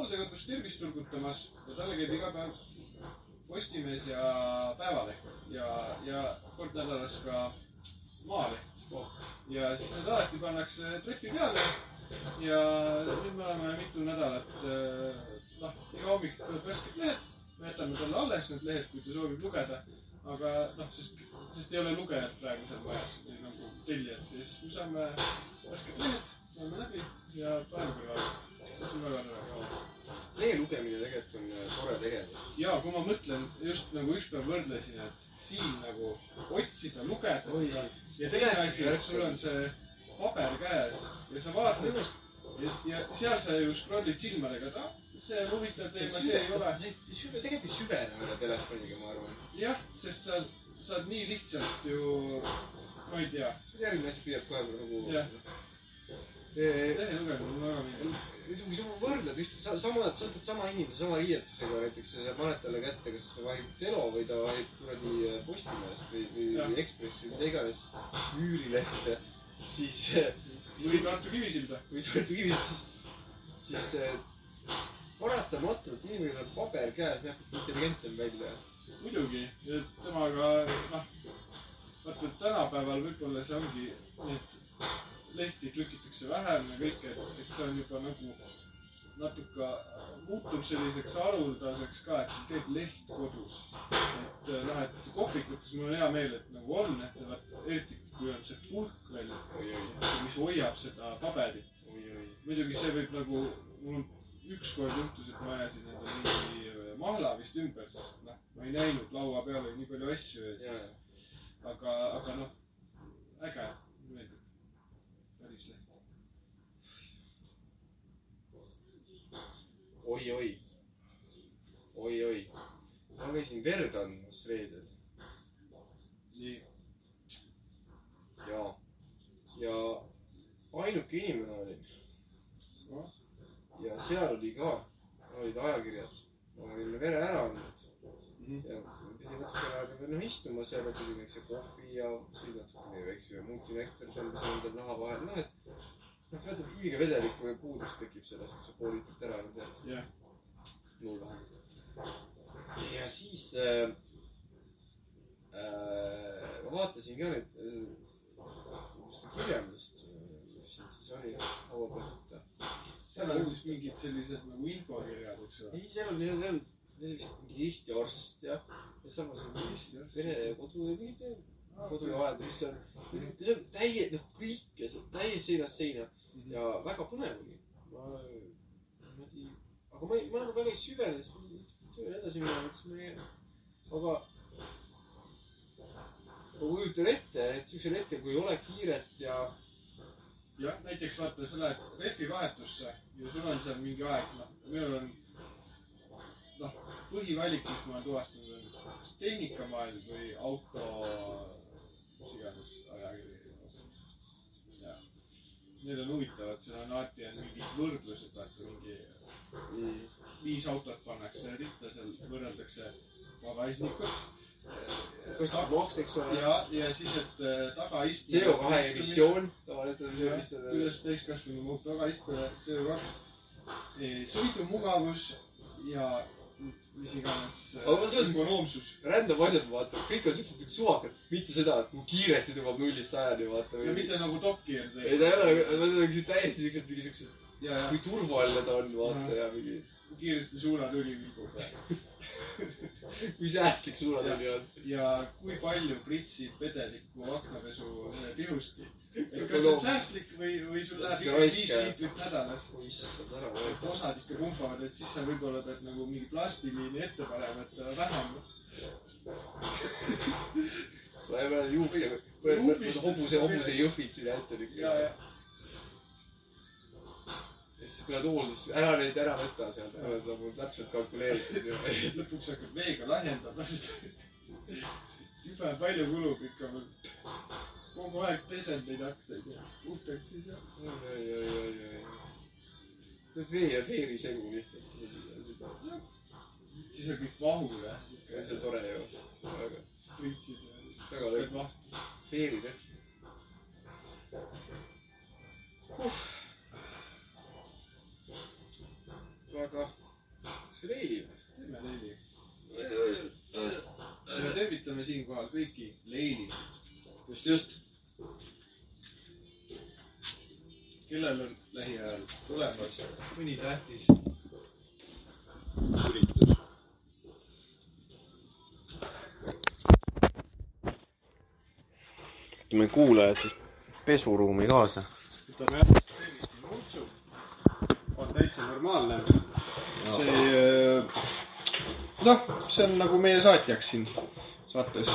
hooldekodus tervist turgutamas ja talle käib iga päev Postimees ja Päevaleht ja, ja kord nädalas ka Maaleht. ja siis need alati pannakse trepi peale ja nüüd me oleme mitu nädalat, noh, iga hommik tuleb värsked lehed, me jätame talle alles need lehed, kui ta soovib lugeda. aga noh, sest, sest ei ole lugejat praegu seal majas nagu tellijat ja siis me saame värsked lehed, loeme läbi ja paneme kõrvale. Lehe lugemine tegelikult on äh, tore tegevus. ja kui ma mõtlen just nagu ükspäev võrdlesin, et siin nagu otsida, lugeda Oi. seda ja teine asi, et sul on see paber käes ja sa vaatad ja, ja seal sa ju scroll'id silmadega, et ah, see on huvitav teema, see ei ole. süve, tegelikult ei süvene üle telefoniga, ma arvan. jah, sest sa saad nii lihtsalt ju, ma ei tea, järgmine asi püüab kohe nagu kui sa võrdled ühte, sama, sa võtad sama inimese sama riietusega näiteks, sa paned talle kätte, kas ta vahib Telo või ta vahib kuradi äh, Postimehest või, või, Ekspressi või mida iganes üürilehte, siis, või Tartu Kivisilda. või Tartu Kivilt, siis, siis äh, paratamatult inimene on paber käes, näeb intelligentsem välja. muidugi, temaga noh, vaata tänapäeval võib-olla see ongi, need lehti trükitakse vähem ja kõike, et, et see on juba nagu natuke muutub selliseks haruldaseks ka, et teed leht kodus. et noh, et kohvikutes mul on hea meel, et nagu on, et vaat eriti kui on see pulk veel, mis hoiab seda paberit. muidugi see võib nagu, mul ükskord juhtus, et ma ajasin endale mingi äh, mahla vist ümber, sest noh, ma ei näinud, laua peal oli nii palju asju ja, siis, aga, aga noh, äge, meeldib. päris leht. oi-oi, oi-oi. ma käisin verd andmas reedel nii, ja, ja ainuke inimene olin noh, ja seal oli ka, olid ajakirjad. ma olin vere ära andnud ja ma pidin natukene aega veel noh istuma seal, tuli väikse kohvi ja siis natukene väikse multinektar tõmbasin endale naha vahele, noh et. noh, vaata ilge vedeliku ja puudus tekib sellest, kui sa poolitult ära oled jäänud. jah, mul vähemalt. ja siis äh, äh, ma vaatasin ka nüüd äh, seda kirjandust, mis siin siis oli laua peal võtta. seal on siis mingid sellised nagu infokirjad, eks ole. ei, seal on, seal on, mingi Eesti arst ja, ja samas on arst. pere ja kodu ja mingid koduaed, mis on, see on täie, noh, kõik ja see on täiesti seinast seina ja väga põnev oli. ma niimoodi, aga ma ei, ma nagu väga ei süvenenud, sest tööle edasi minema, mõtlesin, ma ei, aga. ma kujutan ette, et siuksel hetkel, kui ei ole kiiret ja jah, näiteks vaata, sa lähed rehvi vahetusse ja sul on seal mingi aeg, noh, minul on, noh, põhivalik, mis ma olen tuvastanud, kas tehnikamaailm või auto, mis iganes ajakiri. Need on huvitavad, seal on alati on mingid võrdlused, vaata mingi viis autot pannakse ritta, seal võrreldakse pagasnikut. kostab maht, eks ole. ja, ja siis, et äh, tagaistmine. CO2 emissioon, tavaliselt on sellised. kuidas täiskasvanu muutub tagaistmele CO2, sõidumugavus ja mis iganes Aga ma selles- ökonoomsus. Random asjad, vaata, kõik on siuksed nagu suvakad, mitte seda, et kui kiiresti tõmbab nullist sajani, vaata. ja mitte nagu Gear ei, ta ei ole, ta on nagu täiesti siuksed, mingi siuksed, kui turvaline ta on, vaata ja mingi, kiiresti suunatüli liigub kui säästlik suunatuli on. ja kui palju pritsib vedelikku aknapesu äh, pihusti. et kas see on säästlik või, või sul läheb ikka viis liitrit nädalas. et osad ikka pumpavad, et siis sa võib-olla pead nagu mingi plastiliini ette panema, et ta vähem. Juukse, hobuse, hobuse jõhvid sinna ette ja, ja siis ära neid ära võta sealt, on mul täpselt kalkuleeritud ju. lõpuks hakkad veega lahjendama seda. jube palju kulub ikka. kogu aeg pesen neid aknaid ja puhtaks siis ja. oi, oi, oi, oi. Need vee ja veeri segu lihtsalt. siis on kõik vahu ja see on tore ju, väga, pritsid ja. väga lõõg. veerid jah. väga, see leili või? teeme leili. me tervitame siinkohal kõiki leili, just, just. kellel on lähiajal tulemas mõni tähtis üritus. võtame kuulajad siis pesuruumi kaasa. võtame jah. On täitsa normaalne. see, noh, see on nagu meie saatjaks siin saates.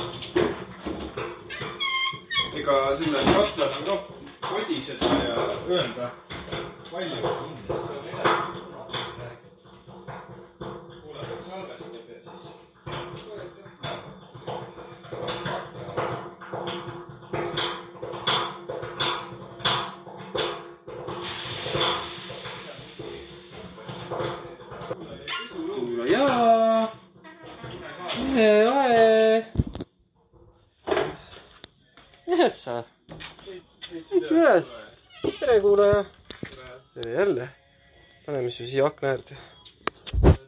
ega sellel katlal on noh, kodiseda ja öelda palju. Näed sa, sõitsime üles. tere, kuulaja. tere jälle. paneme siis siia akna äärde.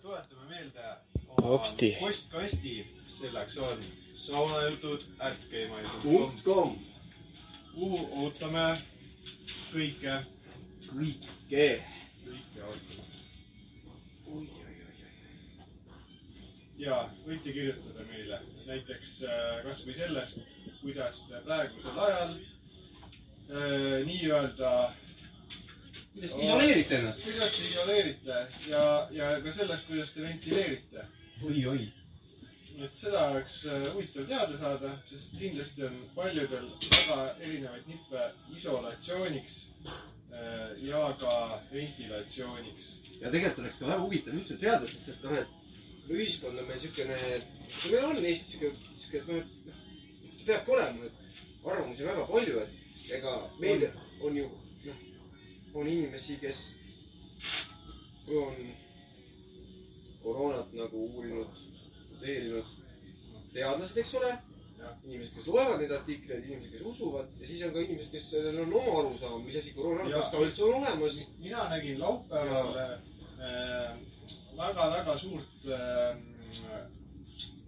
tuletame meelde Hopsti. postkasti, selleks on saunajutud at gmail.com, kuhu ootame kõike, kõike. kõike ootame. Ja võite kirjutada meile näiteks äh, kasvõi sellest, kuidas te praegusel ajal äh, nii-öelda, kuidas te isoleerite ennast? kuidas te isoleerite ja, ja ka sellest, kuidas te ventileerite oi, oi. et seda oleks äh, huvitav teada saada, sest kindlasti on paljudel väga erinevaid nippe isolatsiooniks ja ka ventilatsiooniks. ja tegelikult oleks ka väga huvitav üldse teada, sest et noh, et ühiskond on meil siukene, meil on Eestis siuke, siuke, et noh, et noh, peabki olema, et arvamusi on väga palju, et ega meil on. ju noh, on inimesi, kes on koroonat nagu uurinud, tudeerinud, teadlased, eks ole inimesed, kes loevad neid artikleid, inimesed, kes usuvad ja siis on ka inimesed, kes sellel on oma arusaam, mis asi koroona on, kas ta üldse on olemas. mina nägin laupäeval äh, väga-väga suurt äh,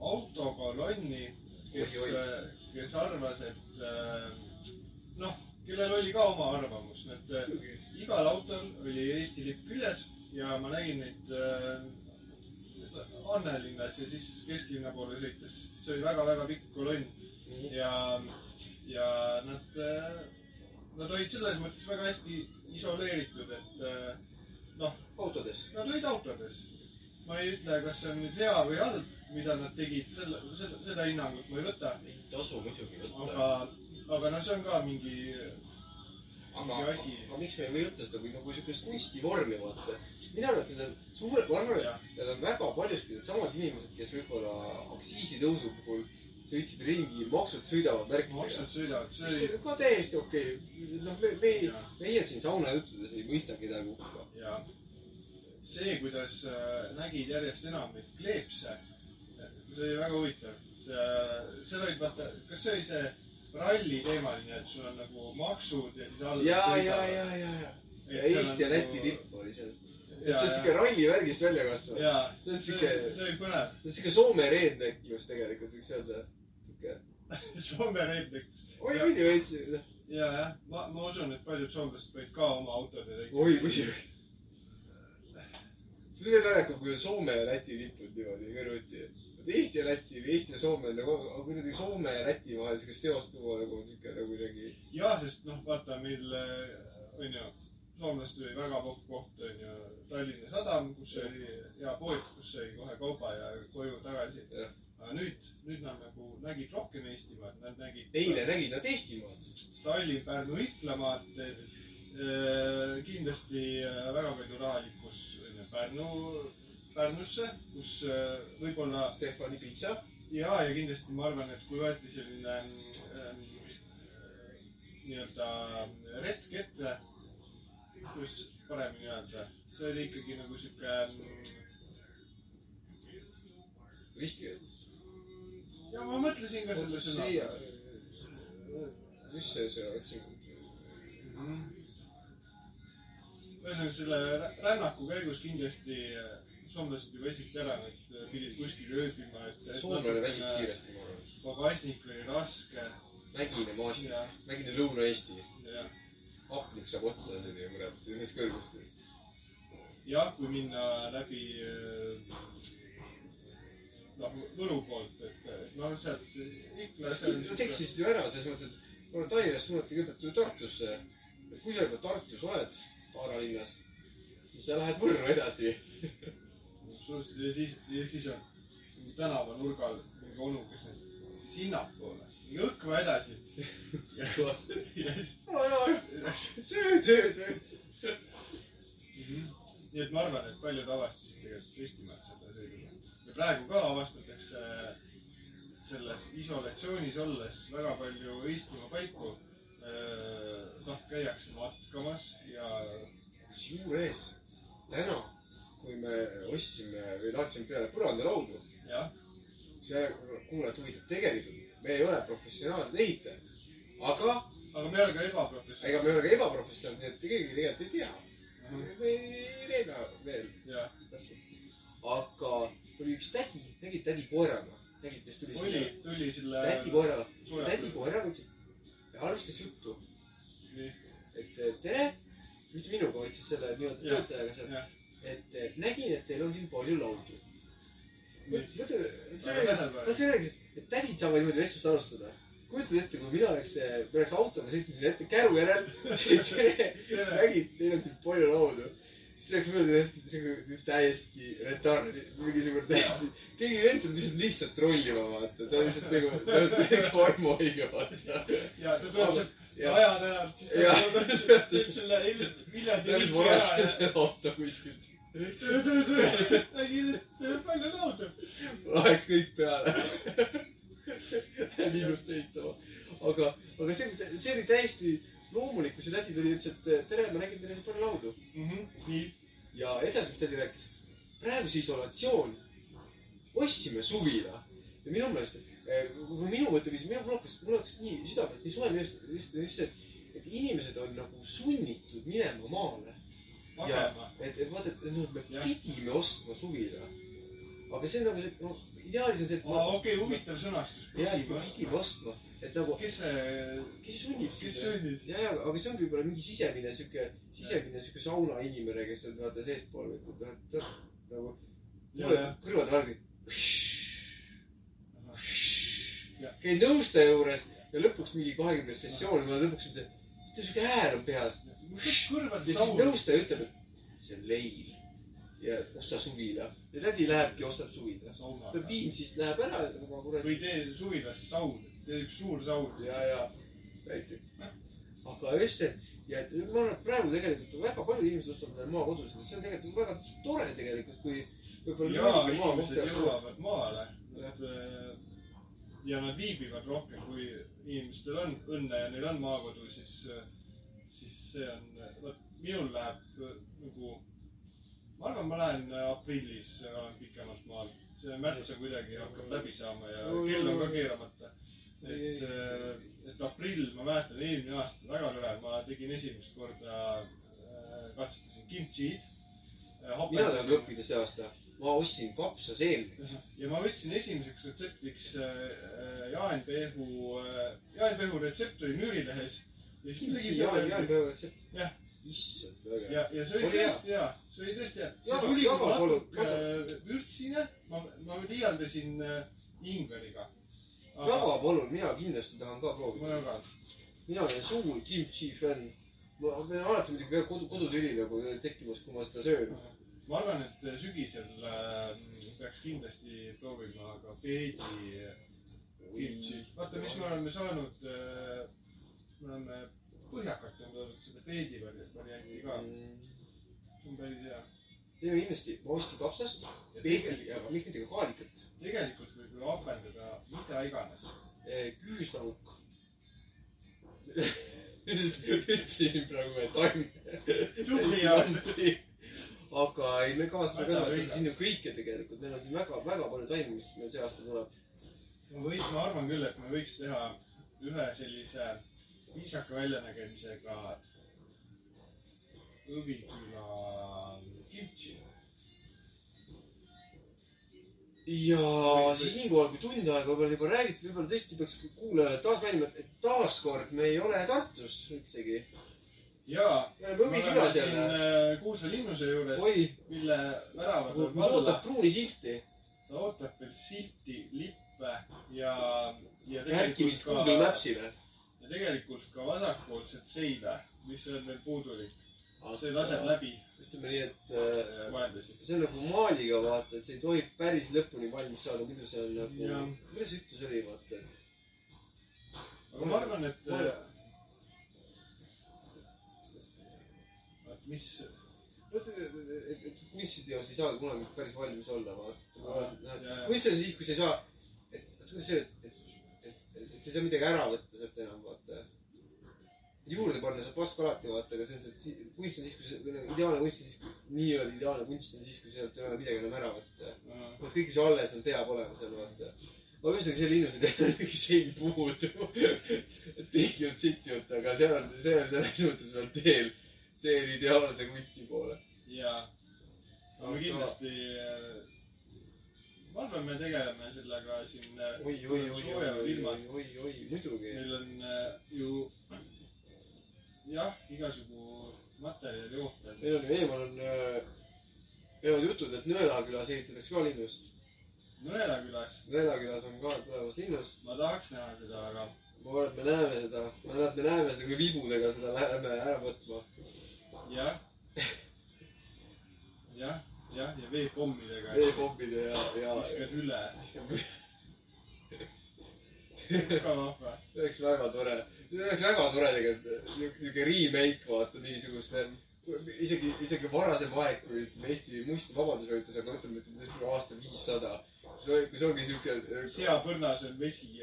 autokolonni, kes oi., kes arvas, et äh, noh, kellel oli ka oma arvamus, et äh, igal autol oli Eesti lipp küljes ja ma nägin neid äh, Annelinnas ja siis kesklinna poole sõites, sest see oli väga-väga pikk kolonn ja, ja nad, nad olid selles mõttes väga hästi isoleeritud, et äh, noh, autodes. nad olid autodes. Ma ei ütle, kas see on nüüd hea või halb, mida nad tegid, selle, seda, seda hinnangut ma ei võta, ei tasu muidugi võtta. aga, aga noh, see on ka mingi aga aga miks me ei võtta seda kui nagu siukest kunstivormi, vaata. mina arvan, et need on suured, ma arvan, et need on väga paljuski needsamad inimesed, kes võib-olla aktsiisitõusu puhul sõitsid ringi, maksud sõidavad märkidega. maksud sõidavad, see see oli on ka täiesti okei okay.. noh, me, me, meie siin saunajuttudes ei mõista kedagi hukka. Ja see, kuidas äh, nägid järjest enam neid kleepse, see oli väga huvitav. see, seal olid vaata, kas see oli see ralli teemaline, et sul on nagu maksud ja siis all. ja, ja, ja, ja, ja. ja Eesti ja Läti. lipp oli seal. see on siuke rallivärgist välja kasvanud. ja, See on siuke-, see oli põnev. see on siuke Soome reedneklus tegelikult võiks öelda. siuke, Soome reetlik. oi, oli veits. ja, jah, ma, ma usun, et paljud soomlased panid ka oma autode tegema. oi, muidugi. See on naljakam, kui on Soome ja Läti lipud niimoodi kõrvuti. Eesti ja Läti või Eesti ja Soome on nagu, aga kuidagi Soome ja Läti vahel siukest seost tuua nagu on siuke nagu kuidagi. ja, sest noh, vaata meil äh, on ju, soomlastel oli väga popp koht on ju Tallinna Sadam, kus oli hea pood, kus sai kohe kauba ja koju tagasi aga nüüd, nüüd nad nagu nägid rohkem Eestimaad, nad nägid. eile nägid nad Eestimaad. Tallinn, Pärnu, Iklamaad. Kindlasti äh, väga palju raha liikus on ju Pärnu, Pärnusse, kus äh, võib-olla Stefani pitsa. ja, ja kindlasti ma arvan, et kui võeti selline ähm, nii-öelda retk ette, kuidas paremini öelda, see oli ikkagi nagu sihuke ähm, ristikäik. ja ma mõtlesin ka selle sõna siia. mis see, see otsing? Mhm. Ühesõnaga selle rä- rännaku käigus kindlasti äh, soomlased ju väsisid ära, nad äh, pidid kuskil ööbima, et. soomlane väsib. kiiresti, ma arvan. pagasnik oli raske Mägine maastik, Mägine Lõuna-Eesti. hapnik saab otsa, onju, kurat, nendes kõrgustes. jah, kui minna läbi äh, noh, Võru poolt, et et noh, sealt on Nad eksisid ju ära selles mõttes, et mulle Tallinnast suunati kõigepealt ju Tartusse. kui sa juba Tartus oled, Taara linnas, siis sa lähed Võrru edasi. absoluutselt ja siis, ja siis on tänavanurgal mingi onu, kes on sinnapoole, Õkva edasi. ja siis töö, töö, töö. nii et ma arvan, et paljud avastasid tegelikult Eestimaad selle sõiduga. ja praegu ka avastatakse selles isolatsioonis olles väga palju Eestimaa paiku. noh, käiakse matkamas ja kusjuures täna, kui me ostsime või laadsime peale põrandalaudu, see kuulajad huvitab, tegelikult me ei ole professionaalsed ehitajad, aga aga me ei ole ka ega ebaprofessionaalid. me ei ole ka ebaprofessionaalid, nii et keegi tegelikult ei tea. me ei reeda veel jah, aga oli üks tädi, nägid tädi koeraga, nägid, kes tuli oli, tuli selle. tädi koera, Suve- tädi koeraga ütles, ja alustas juttu, et eh, tere, mitte minuga, vaid siis selle nii-öelda töötajaga seal, jah, et eh, nägin, et teil on siin palju laudu. mõtle, see oli, no see oli, et tädid saavad niimoodi vestlust alustada. kujutad ette, kui mina oleks, ma oleks autoga sõitnud sinna ette käru järel nägid, teil on siin palju laudu. Siis oleks mõeldud, et see on täiesti retard, mingisugune täiesti, keegi ei vend tuleb lihtsalt trollima, vaata, ta on lihtsalt nagu, ta on see vaimuhaige, vaata. ja ta tuleb sealt ja Raja tänavalt, siis ta teeb selle Viljandi ta varastas ära ja auto kuskilt. töö, töö, töö. nägin, et teil on palju laudu. Läheks kõik peale. miinust ehitama. aga, aga see, see oli täiesti loomulik, kui see tädi tuli ja ütles, et tere, ma nägin teil on palju laudu. nii, ja edasi, mis tädi rääkis. praegu see isolatsioon, ostsime suvila ja minu meelest, kui minu mõtteviis, minu hakkas, mul hakkas nii südamelt nii soe just see, et inimesed on nagu sunnitud minema maale. magema. et, et vaata, et noh, me Jah. pidime ostma suvila. aga see on nagu see, noh, ideaalis on see, et aa, okei, huvitav sõnastus. jääd pügib vastu, et nagu, kes see, kes sunnib kes sind? sundis? ja, ja, aga see ongi võib-olla mingi sisemine sihuke, sisemine sihuke sauna inimene, kes on vaata seestpool, et, et noh, nagu ja, kõrvad värgid. Jah. käin nõustaja juures ja lõpuks mingi kahekümnes sessioon, ma lõpuks ütlen, et sihuke hääl on peas. ja siis nõustaja ütleb, et see on leil. Ja et osta suvila. ja tädi lähebki, ostab suvila. no. viin siis läheb ära ja ma kuradi. või tee suvilas saun, tee üks suur saun. ja, ja näiteks. aga just see, ja et ma arvan, et praegu tegelikult väga paljud inimesed ostavad endale maakodusid, see on tegelikult väga tore tegelikult, kui võib-olla ja mõnigi maakoht inimesed jõuavad maale, et äh, ja nad viibivad rohkem, kui inimestel on õnne ja neil on maakodu, siis, siis see on, vot minul läheb äh, nagu, ma arvan, ma lähen äh, aprillis, olen pikemalt maal. see märts on kuidagi hakkab läbi saama ja kell on ka keeramata. et, et aprill, ma mäletan eelmine aasta väga tore, ma tegin esimest korda, katsetasin kimchi'd. mina tahan õppida see aasta. ma ostsin kapsaseemneid. ja ma võtsin esimeseks retseptiks äh, jaanpehu, jaanpehu retsept oli Müürilehes. Jaan, Jaan Pööra retsept. Jah. issand, väga ja, ja see oli hea. tõesti hea, see oli tõesti hea. see Jaga- tuli jaga nagu natuke äh, vürtsine, ma, ma liialdasin äh, ingveriga. väga palun, mina kindlasti tahan ka proovida. mina olen suur kimchi fänn. ma, ma alati muidugi kodu, kodutüli nagu tekkimas, kui ma seda söön. ma arvan, et sügisel äh, peaks kindlasti proovima ka peedi kimchi. vaata, mis me oleme saanud äh,, me oleme põhjakalt on tulnud seda peedi vari- varianti ka, see on päris hea. teeme kindlasti, ma ostsin kapsast, tegelikult, ja ka kaalikat. tegelikult võib ju apendada mida iganes. küüslauk. ütlesin praegu, et taim. tubli on. aga ei, me kavatseme kasvatada üllas. sinna kõike tegelikult, meil on siin väga, väga palju taimi, mis meil see aasta tuleb. ma või, ma arvan küll, et me võiks teha ühe sellise viisaka väljanägemisega Õviküla kimchi. ja siinkohal, kui tund aega võib-olla juba räägitud, võib-olla tõesti peaks kuulajale taas mainima, et taaskord me ei ole Tartus üldsegi. jaa, me oleme siin äh, kuulsa linnuse juures, mille väravad on mis ootab valla. pruuni silti, ta ootab veel silti, lippe ja, ja märkimist Google Mapsile. Ja tegelikult ka vasakpoolset seina, mis on veel puudulik. see laseb läbi ütleme nii, et äh, see on nagu maaliga vaata, et see ei tohi päris lõpuni valmis saada, muidu see on nagu kuidas see ütlus oli, vaata, et. aga ma arvan, et, et mis, et, et, et kunstiteos ei saa kunagi päris valmis olla, vaata. kunst on siis, kui sa ei saa, et kuidas see, et, et, et, et, et sa ei saa midagi ära võtta sealt enam, vaata. juurde panna saab paska alati, vaata, aga see on see, kunst on siis, kui see, nagu ideaalne kunst on siis, nii-öelda ideaalne kunst on siis, kui sealt ei ole midagi enam ära võtta. vot kõik, mis alles on, peab olema seal, vaata. aga ühesõnaga, see linnus on üks sein puudu. et tekivad sitt jutt, aga seal on, see on selles mõttes veel teel, teel ideaalse kunsti poole. jaa. aga kindlasti, ma arvan, me tegeleme sellega siin. oi, oi, oi, oi, soojemal oi, ilmal. oi, oi, muidugi. meil on äh, ju jah, igasugu materjali ootel. meil on eemal on äh,, käivad jutud, et Nõelakülas ehitatakse ka linnust. Nõela külas Nõelakülas on ka tulemas linnus. ma tahaks näha seda, aga ma arvan, et me näeme seda, ma arvan, et me näeme seda, kui vibudega seda läheme ära võtma. jah. jah, jah, ja veepommidega. veepommide ja, ja. viskad üle, see ka vahva. oleks väga tore, see oleks väga tore tegelikult, niisugune remake vaata niisuguste, isegi, isegi varasem aeg, kui ütleme Eesti muistu vabadus võitis, aga ütleme, ütleme tõesti aasta viissada. kui see ongi siuke. seapõrnas on vesi.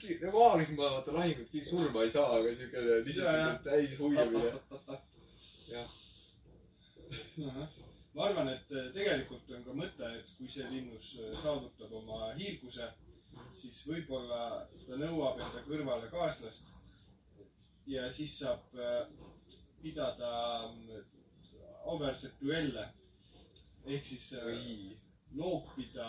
A-rühma vaata lahingud, keegi surma ei saa, aga siuke lihtsalt jah. täis huiamine. Ma arvan, et äh, tegelikult on ka mõte, et kui see linnus äh, saavutab oma hiilguse, siis võib-olla ta nõuab enda kõrvale kaaslast. ja siis saab äh, pidada mm, auväärseid duelle. ehk siis loopida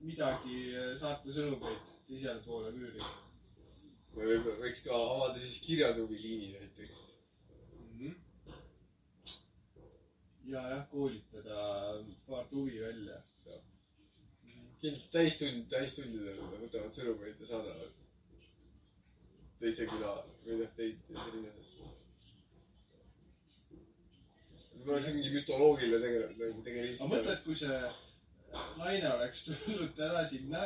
midagi, saata sõnumeid teisele poole müüri võib- võiks ka avada siis kirjatubiliini näiteks. mm. -hmm. Ja jah, koolitada paar tuvi välja. kindlasti täistund, täistundidel võtavad sõnumeid ja saadavad teise küla või noh, teid teise linnadesse. võib-olla oleks mingi mütoloogiline tegelane, nagu aga tegelane. mõtle, et kui see naine oleks tulnud täna sinna,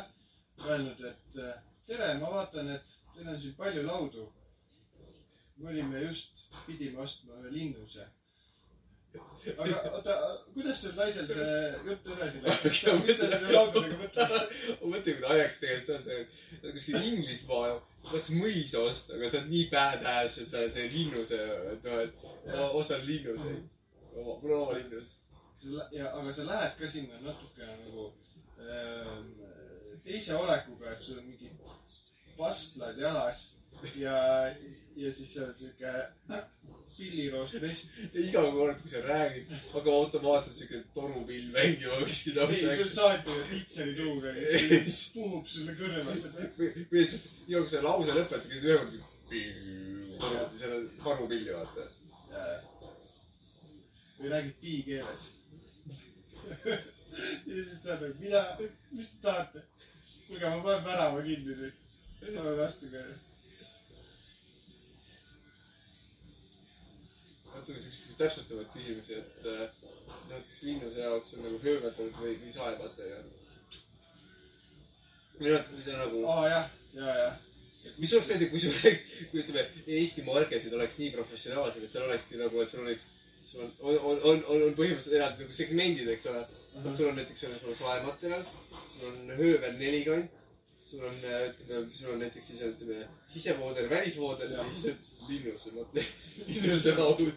öelnud, et tere, ma vaatan, et teil on siin palju laudu. me olime just, pidime ostma ühe linnuse. Aga oota, kuidas sel naisel see jutt edasi läks? mis ta nende laudadega mõtles? ma mõtlen, kui naljakas tegelikult see on, see, see on kuskil Inglismaal, tahaks mõisa osta, aga sa oled nii badass, et sa see linnuse, et noh, et ma ostan linnuseid. oma, mul on oma linnus. ja, aga sa lähed ka sinna natuke nagu ähm, teise olekuga, et sul on mingi pastlad jalas ja, ja siis seal on siuke pilliroost vest. ja iga kord, kui sa räägid, hakkab automaatselt siuke torupill mängima kuskil ei, sul saati pitšeri tuuga, kes puhub sulle kõrvasse. või, või lihtsalt, nii nagu see lause lõpetad, siis ühe korda selle varupilli vaata. või räägid piikeeles. ja siis ta nagu, mida, mis te tahate? kuulge, ma panen värava kinni nüüd. palun astuge. Natuke siukseid täpsustavaid küsimusi, et äh, näiteks linnuse jaoks on nagu höömeldanud või, saematerjal. minu arvates, kui sa nagu, aa jah, ja, ja. mis oleks näiteks, kui sul oleks, kui ütleme, Eesti marketid oleks nii professionaalsed, et seal olekski nagu, et sul oleks, sul on, on, on, on, on, on põhimõtteliselt eraldi nagu segmendid, eks ole. et sul on näiteks, sul on saematerjal, sul on höövel nelikant, sul on, ütleme, sul on näiteks siis, ütleme, sisevooder, välisvooder ja siis on linnuse linnuse laud.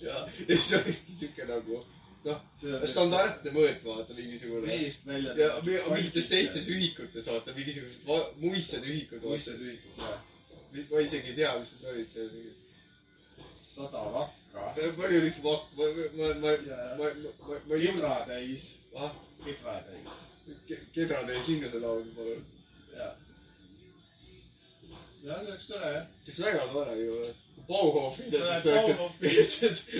ja, ja siis olekski siuke nagu noh, standardne mõõt, vaata mingisugune. veest välja. ja mi- mingites teistes. ühikutes vaata mingisugused muistsed ühikud. muistsed ühikud, jah. ma isegi ei tea, mis need olid seal. sada vakka. palju oli üks vakk, ma, ma, ma, ma, ma, ma, ma ei kibra täis, ah, kibra täis, kedra täis linnuse lauda, palun. ja. jah, see oleks tore jah. see oleks väga tore ju. Bauhofis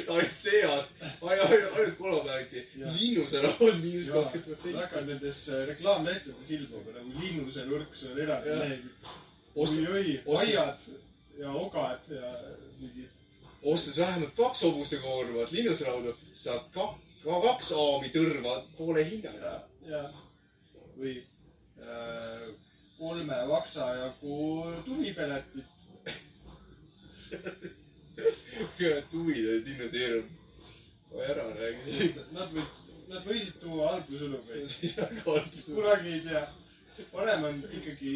ainult see aasta, ainult, kolmapäeviti Jah. linnuse laud miinus kakskümmend protsenti. väga nendes äh, reklaamlehtedes ilmub nagu linnuse nurk, sul on eraldi Jah. lehekülg. Oi-oi, aiad ja ogad ja mingid. ostes vähemalt kaks hobusekoormat linnusraudu, saad ka, ka kaks aami tõrva poole hinnaga. ja, ja või äh, kolme vaksa jagu tuvipeletit. tuvid olid linnuseerum. oi ära räägi. Nad võid, nad võisid tuua halb. kunagi ei tea. parem on ikkagi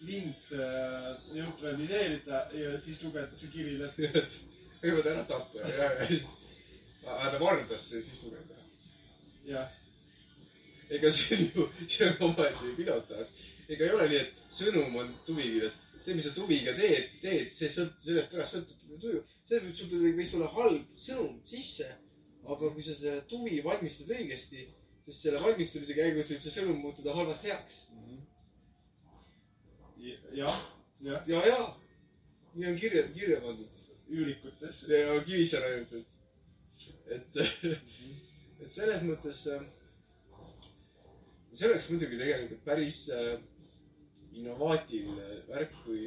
lind äh, neutraliseerida ja siis lugeda see kiri läbi. kõigepealt ära tappa ja, ja siis. aga ta vardas ja siis lugeda. jah, ega see on ju, see on omaette pilotaas. ega ei ole nii, et sõnum on tuvikirjas. see, mis sa tuviga teed, teed, see sõltub, sellest pärast sõltub tuju. see võib, sul tuli, võis tulla halb sõnum sisse. aga kui sa selle tuvi valmistad õigesti, siis selle valmistamise käigus võib see sõnum muutuda halvast heaks. jah, jah, ja, ja nii on kirja, kirja pandud üürikutes. ja Kivisaar ainult, et, et, et selles mõttes äh, see oleks muidugi tegelikult päris äh, innovaatiline värk, kui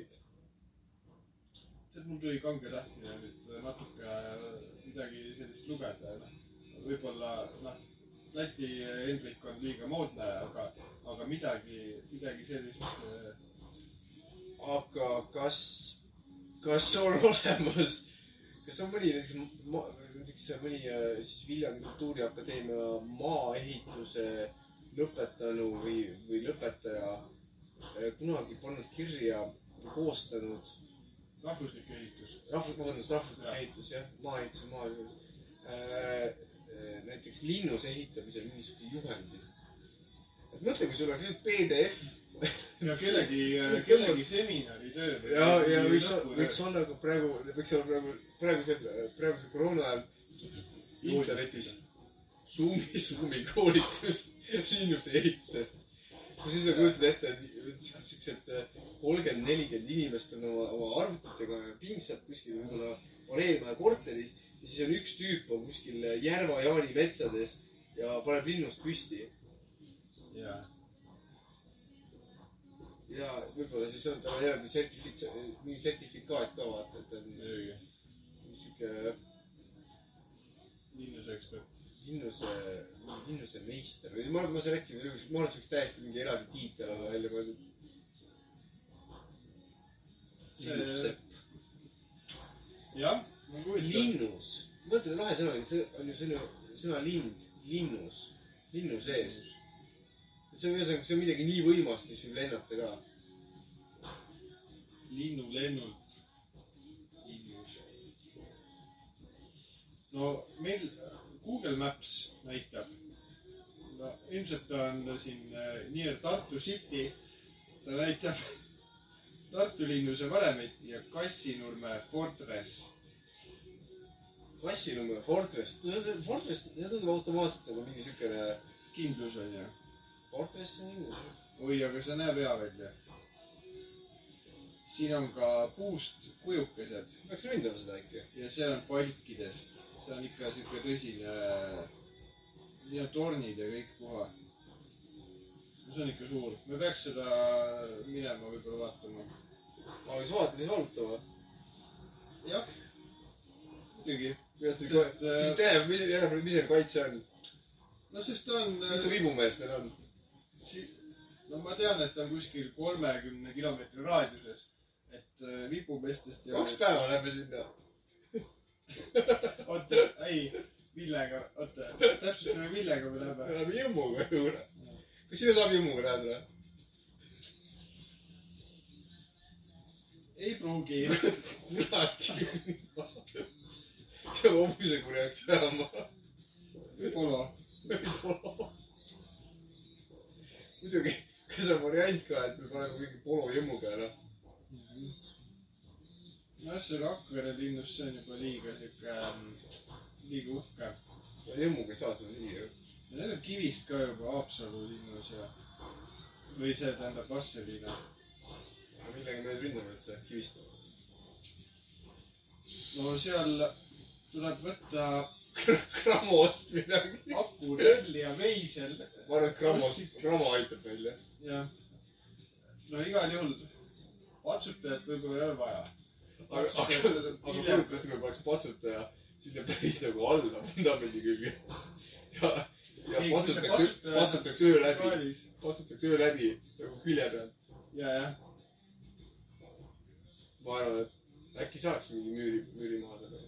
tead, mul tuli kange tahtmine nüüd natuke midagi sellist lugeda, noh. võib-olla, noh, Läti Hendrik on liiga moodne, aga, aga midagi, midagi sellist äh, aga kas, kas on olemas, kas on mõni näiteks, näiteks mõni äh, siis Viljandi Kultuuriakadeemia maaehituse lõpetanu või, või lõpetaja äh, kunagi pannud kirja, koostanud rahvuslik ehitus. rahvus, vabandust, rahvuslik ehitus jah, maaehitus ja maaehitus. näiteks linnuse ehitamisel mingisuguse juhendi. et mõtle, kui sul oleks lihtsalt PDF ja kellegi, kellegi seminaritöö. ja, ja võiks, võiks olla ka praegu, võiks olla praegu, praegusel, praegusel koroona ajal internetis Zoomi, Zoomi koolitus linnuse ehitusest. kui sa ise kujutad ette, et siuksed kolmkümmend, nelikümmend inimest on oma, oma arvutitega pingsad kuskil võib-olla paneelmaja korteris ja siis on üks tüüp on kuskil Järva-Jaani metsades ja paneb linnust püsti jaa, ja võib-olla siis on tal eraldi sertifitsa-, mingi sertifikaat ka vaata, et on sihuke linnuse ekspert. linnuse, linnuse meister või ma arvan, ma saan äkki, ma arvan, see võiks täiesti mingi eraldi tiitel olla välja mõeldud. linnussepp. jah, ma kujutan. linnus, mõtle lahe sõna, see on ju selline sõna lind, linnus, linnu sees. see on ühesõnaga, see on midagi nii võimast, mis võib lennata ka. linnulennult. linnus. no meil Google Maps näitab, no ilmselt on siin äh, nii-öelda Tartu City, ta näitab Tartu linnuse varemeid ja Kassinurme Fortress. Kassinumme Fortress, Fortress, see tundub automaatselt nagu mingi siukene, kindlus on ju. Fortress on linnus. oi, aga see näeb hea välja. siin on ka puust kujukesed peaks ründama seda äkki. ja see on palkidest, see on ikka siuke tõsine. siin on tornid ja kõik puha. see on ikka suur, me peaks seda minema võib-olla vaatama. ma võiks vaadata, mis valutama. jah, muidugi. äh, mis teeb, mis, mis see kaitse on? no sest ta on. mitu vibumeest neil on? no ma tean, et ta on kuskil kolmekümne kilomeetri raadiuses, et äh, vipumeestest ja. kaks päeva lähme sinna. oota, ei, Villega, oota, täpsustame Villega me läheme. me läheme jõmmuga juurde. kas sinna saab jõmmuga lähedale? ei pruugi. kurat peab hobuse kurjaks ajama. Polo. muidugi, kas on variant ka, et me paneme mingi polo jõmmu peale? nojah, see Rakvere linnus, see on juba liiga siuke, liiga uhke. saa seda nii ju. ja need on kivist ka juba Haapsalu linnus ja, või see tähendab Vastseliina. millega me nüüd ründame üldse, kivist? no seal tuleb võtta Grammost midagi. hapu, rõll ja veisel ma arvan, et Grammos, Grammo aitab meil jah. ja no igal juhul patsutajat võib-olla ei ole vaja. aga, aga, aga kujuta ette, kui paneks patsutaja sinna päris nagu alla vundamendi külge. ja, ja patsutaks, patsutaks öö läbi, patsutaks öö läbi nagu külje pealt. ja, jah, ma arvan, et äkki saaks mingi müüri, müüri maha teha.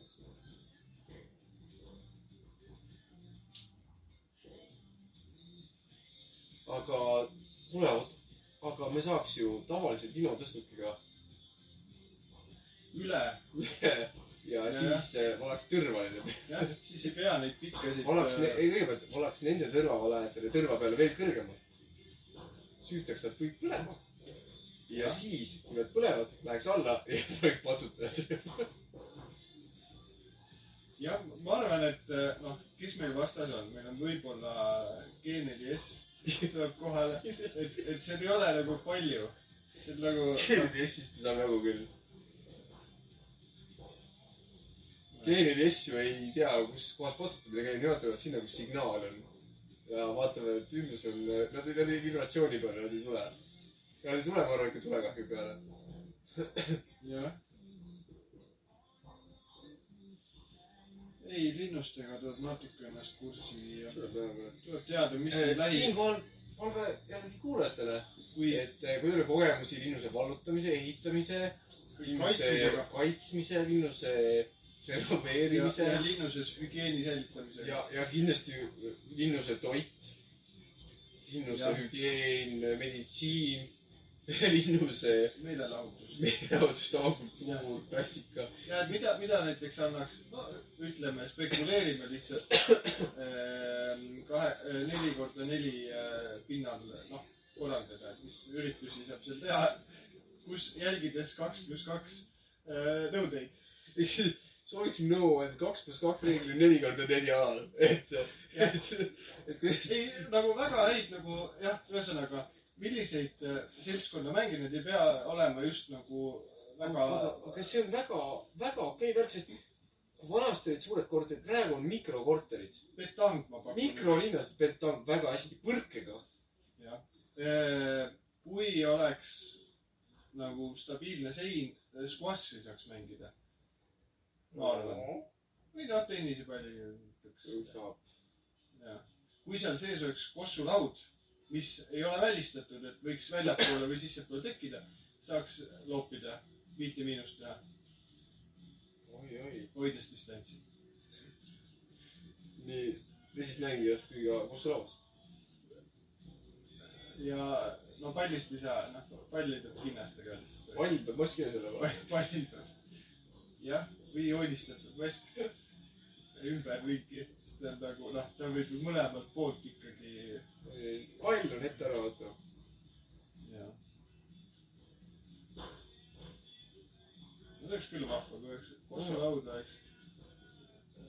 aga kuule, aga me saaks ju tavalise dinotõstukiga üle, üle ja Ja, siis äh, ma oleks tõrvaline. jah, siis ei pea neid pikkasid. ma oleks, ei kõigepealt ma oleks nende tõrvavalajatele tõrva peale veel kõrgemalt. süütaks nad kõik põlema. ja Jah. siis, kui nad põlevad, läheks alla ja paneks patsutajad. jah, ma arvan, et eh, noh, kes meil vastas on, meil on võib-olla G4S tuleb kohale, et, et seal ei ole nagu palju. see on nagu, GNS-ist me saame jagu küll. GNS ju ei tea, kus kohas patsutamine käib, nemad tulevad sinna, kus signaal on. ja vaatame, et ümbrus on, nad nad ei vibratsiooni peale, nad ei tule. ja nad ei tule, ma arvan, ikka tulekahju peale. jah. ei, linnustega tuleb natuke ennast kurssi viia. tuleb teada, mis on lähi, siinkohal palve jällegi kuulajatele, kui et eh, kui teil on kogemusi linnuse vallutamise, ehitamise, linnuse Kaitsmisega. kaitsmise, linnuse renoveerimise ja linnuses hügieeni säilitamisega. ja, ja kindlasti linnuse toit, linnuse Jah. hügieen, meditsiin, linnuse meelelahutus. meeleohutus, tavakultuur, klassika. ja mida, mida näiteks annaks, no ütleme, spekuleerime lihtsalt. kahe, neli korda neli äh, pinnal, noh, korraldada, et mis üritusi saab seal teha, kus jälgides kaks pluss kaks äh, nõudeid. sooviksin nõu, et kaks pluss kaks reegel on neli korda neli alal, et, et, et kuidas. ei, nagu väga häid nagu jah, ühesõnaga, milliseid äh, seltskonna mänge, need ei pea olema just nagu väga aga see on väga, väga okei värk, sest vanasti olid suured korterid, praegu on mikrokorterid. petang, ma pakun. mikrolinnas petang väga hästi põrkega. Äh, kui oleks nagu stabiilne sein, squash'i saaks mängida, või noh, tennisepalliga. saab. jah, kui seal sees oleks kossulaud, mis ei ole välistatud, et võiks väljapoole või sissepoole tekkida, saaks loopida, viite miinust teha, hoides distantsi. nii, teisest mängijast kui ka kossulauast. ja no pallist ei saa, noh, palli peab kinnastega lihtsalt. pall peab maski ees olema. pallil peab, jah, või joonistatud mask ümberringi, sest ta on nagu noh, ta võib ju mõlemalt poolt ikkagi, pall on ette ära võtta. jah. no see oleks küll vahva, kui oleks kossulaud oleks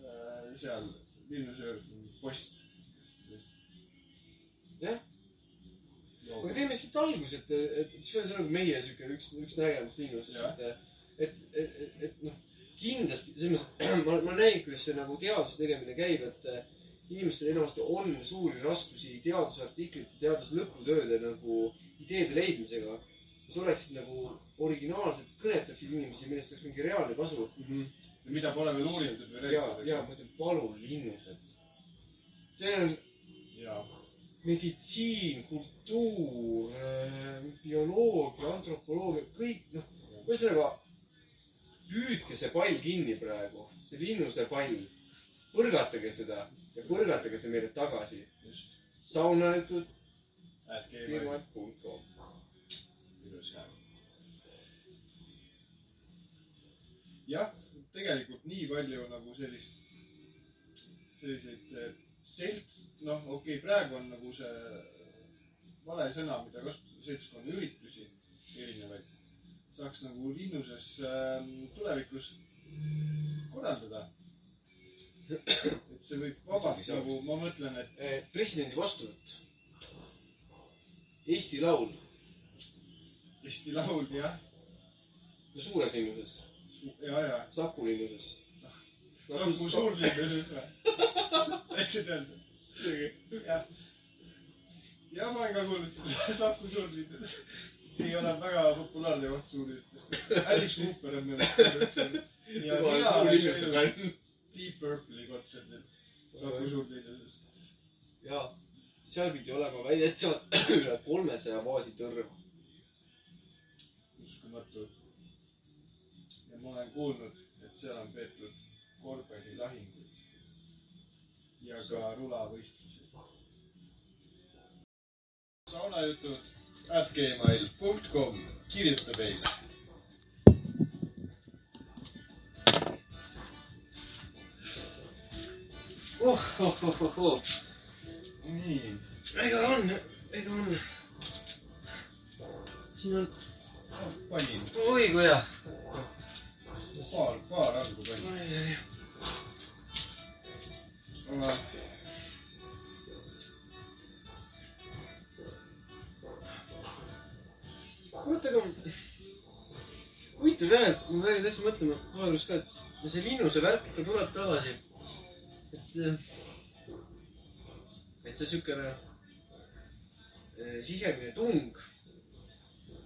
äh, seal linnuse juures mingi post. Jah. aga teeme siit alguse, et, et see on see nagu meie siuke üks, üks nägemus linnusest, Jah. et, et, et, et, et noh, kindlasti selles mõttes, ma, ma näen, kuidas see nagu teaduse tegemine käib, et eh, inimestel enamasti on suuri raskusi teadusartiklite, teaduslõputööde nagu ideede leidmisega, mis oleksid nagu originaalsed, kõnetaksid inimesi, millest oleks mingi reaalne kasu. mida pole veel uuritud või ja, räägitud, ja ma ütlen, palun linnused. see on ja, meditsiin, kultuur, bioloogia, antropoloogia, kõik noh, ühesõnaga püüdke see pall kinni praegu, see linnuse pall, põrgatage seda ja põrgatage see meile tagasi. saunajutud, ilus jah. jah, tegelikult nii palju nagu sellist, selliseid eh, selts, noh, okei okay,, praegu on nagu see vale sõna, mida kasutada seltskonna üritusi erinevaid, saaks nagu linnuses äh, tulevikus korraldada. et see võib vabalt nagu, ma mõtlen, et Eh, presidendi vastuvõtt. Eesti Laul, Eesti Laul jah, suures linnuses, ja, ja Saku linnuses. Saku suurlinnuses või? tahtsid öelda? jah. jah, ma olen ka kuulnud seda Saku suurlinnuses. Ei ole väga populaarne koht suurlinnustes. Alice Cooper on minu meelest. Deep Purple'i kontserdil Saku suurlinnuses. ja seal pidi olema väidetavalt üle kolmesaja vaadi tõrva. uskumatu. ja ma olen kuulnud, et seal on peetud korvpallilahinguid ja ka rulavõistlusi. saunajutud at gmail punkt kom, kirjuta meile. oh, oh, oh, oh, oh. nii, ega on, ega on. siin on, panin, oi kui hea. paar, paar arvu panin. aga kurat, aga huvitav jah, et ma pean tõesti mõtlema kohe just ka, et see linnuse värk ikka tuleb tagasi. et, et see siukene eh, sisemine tung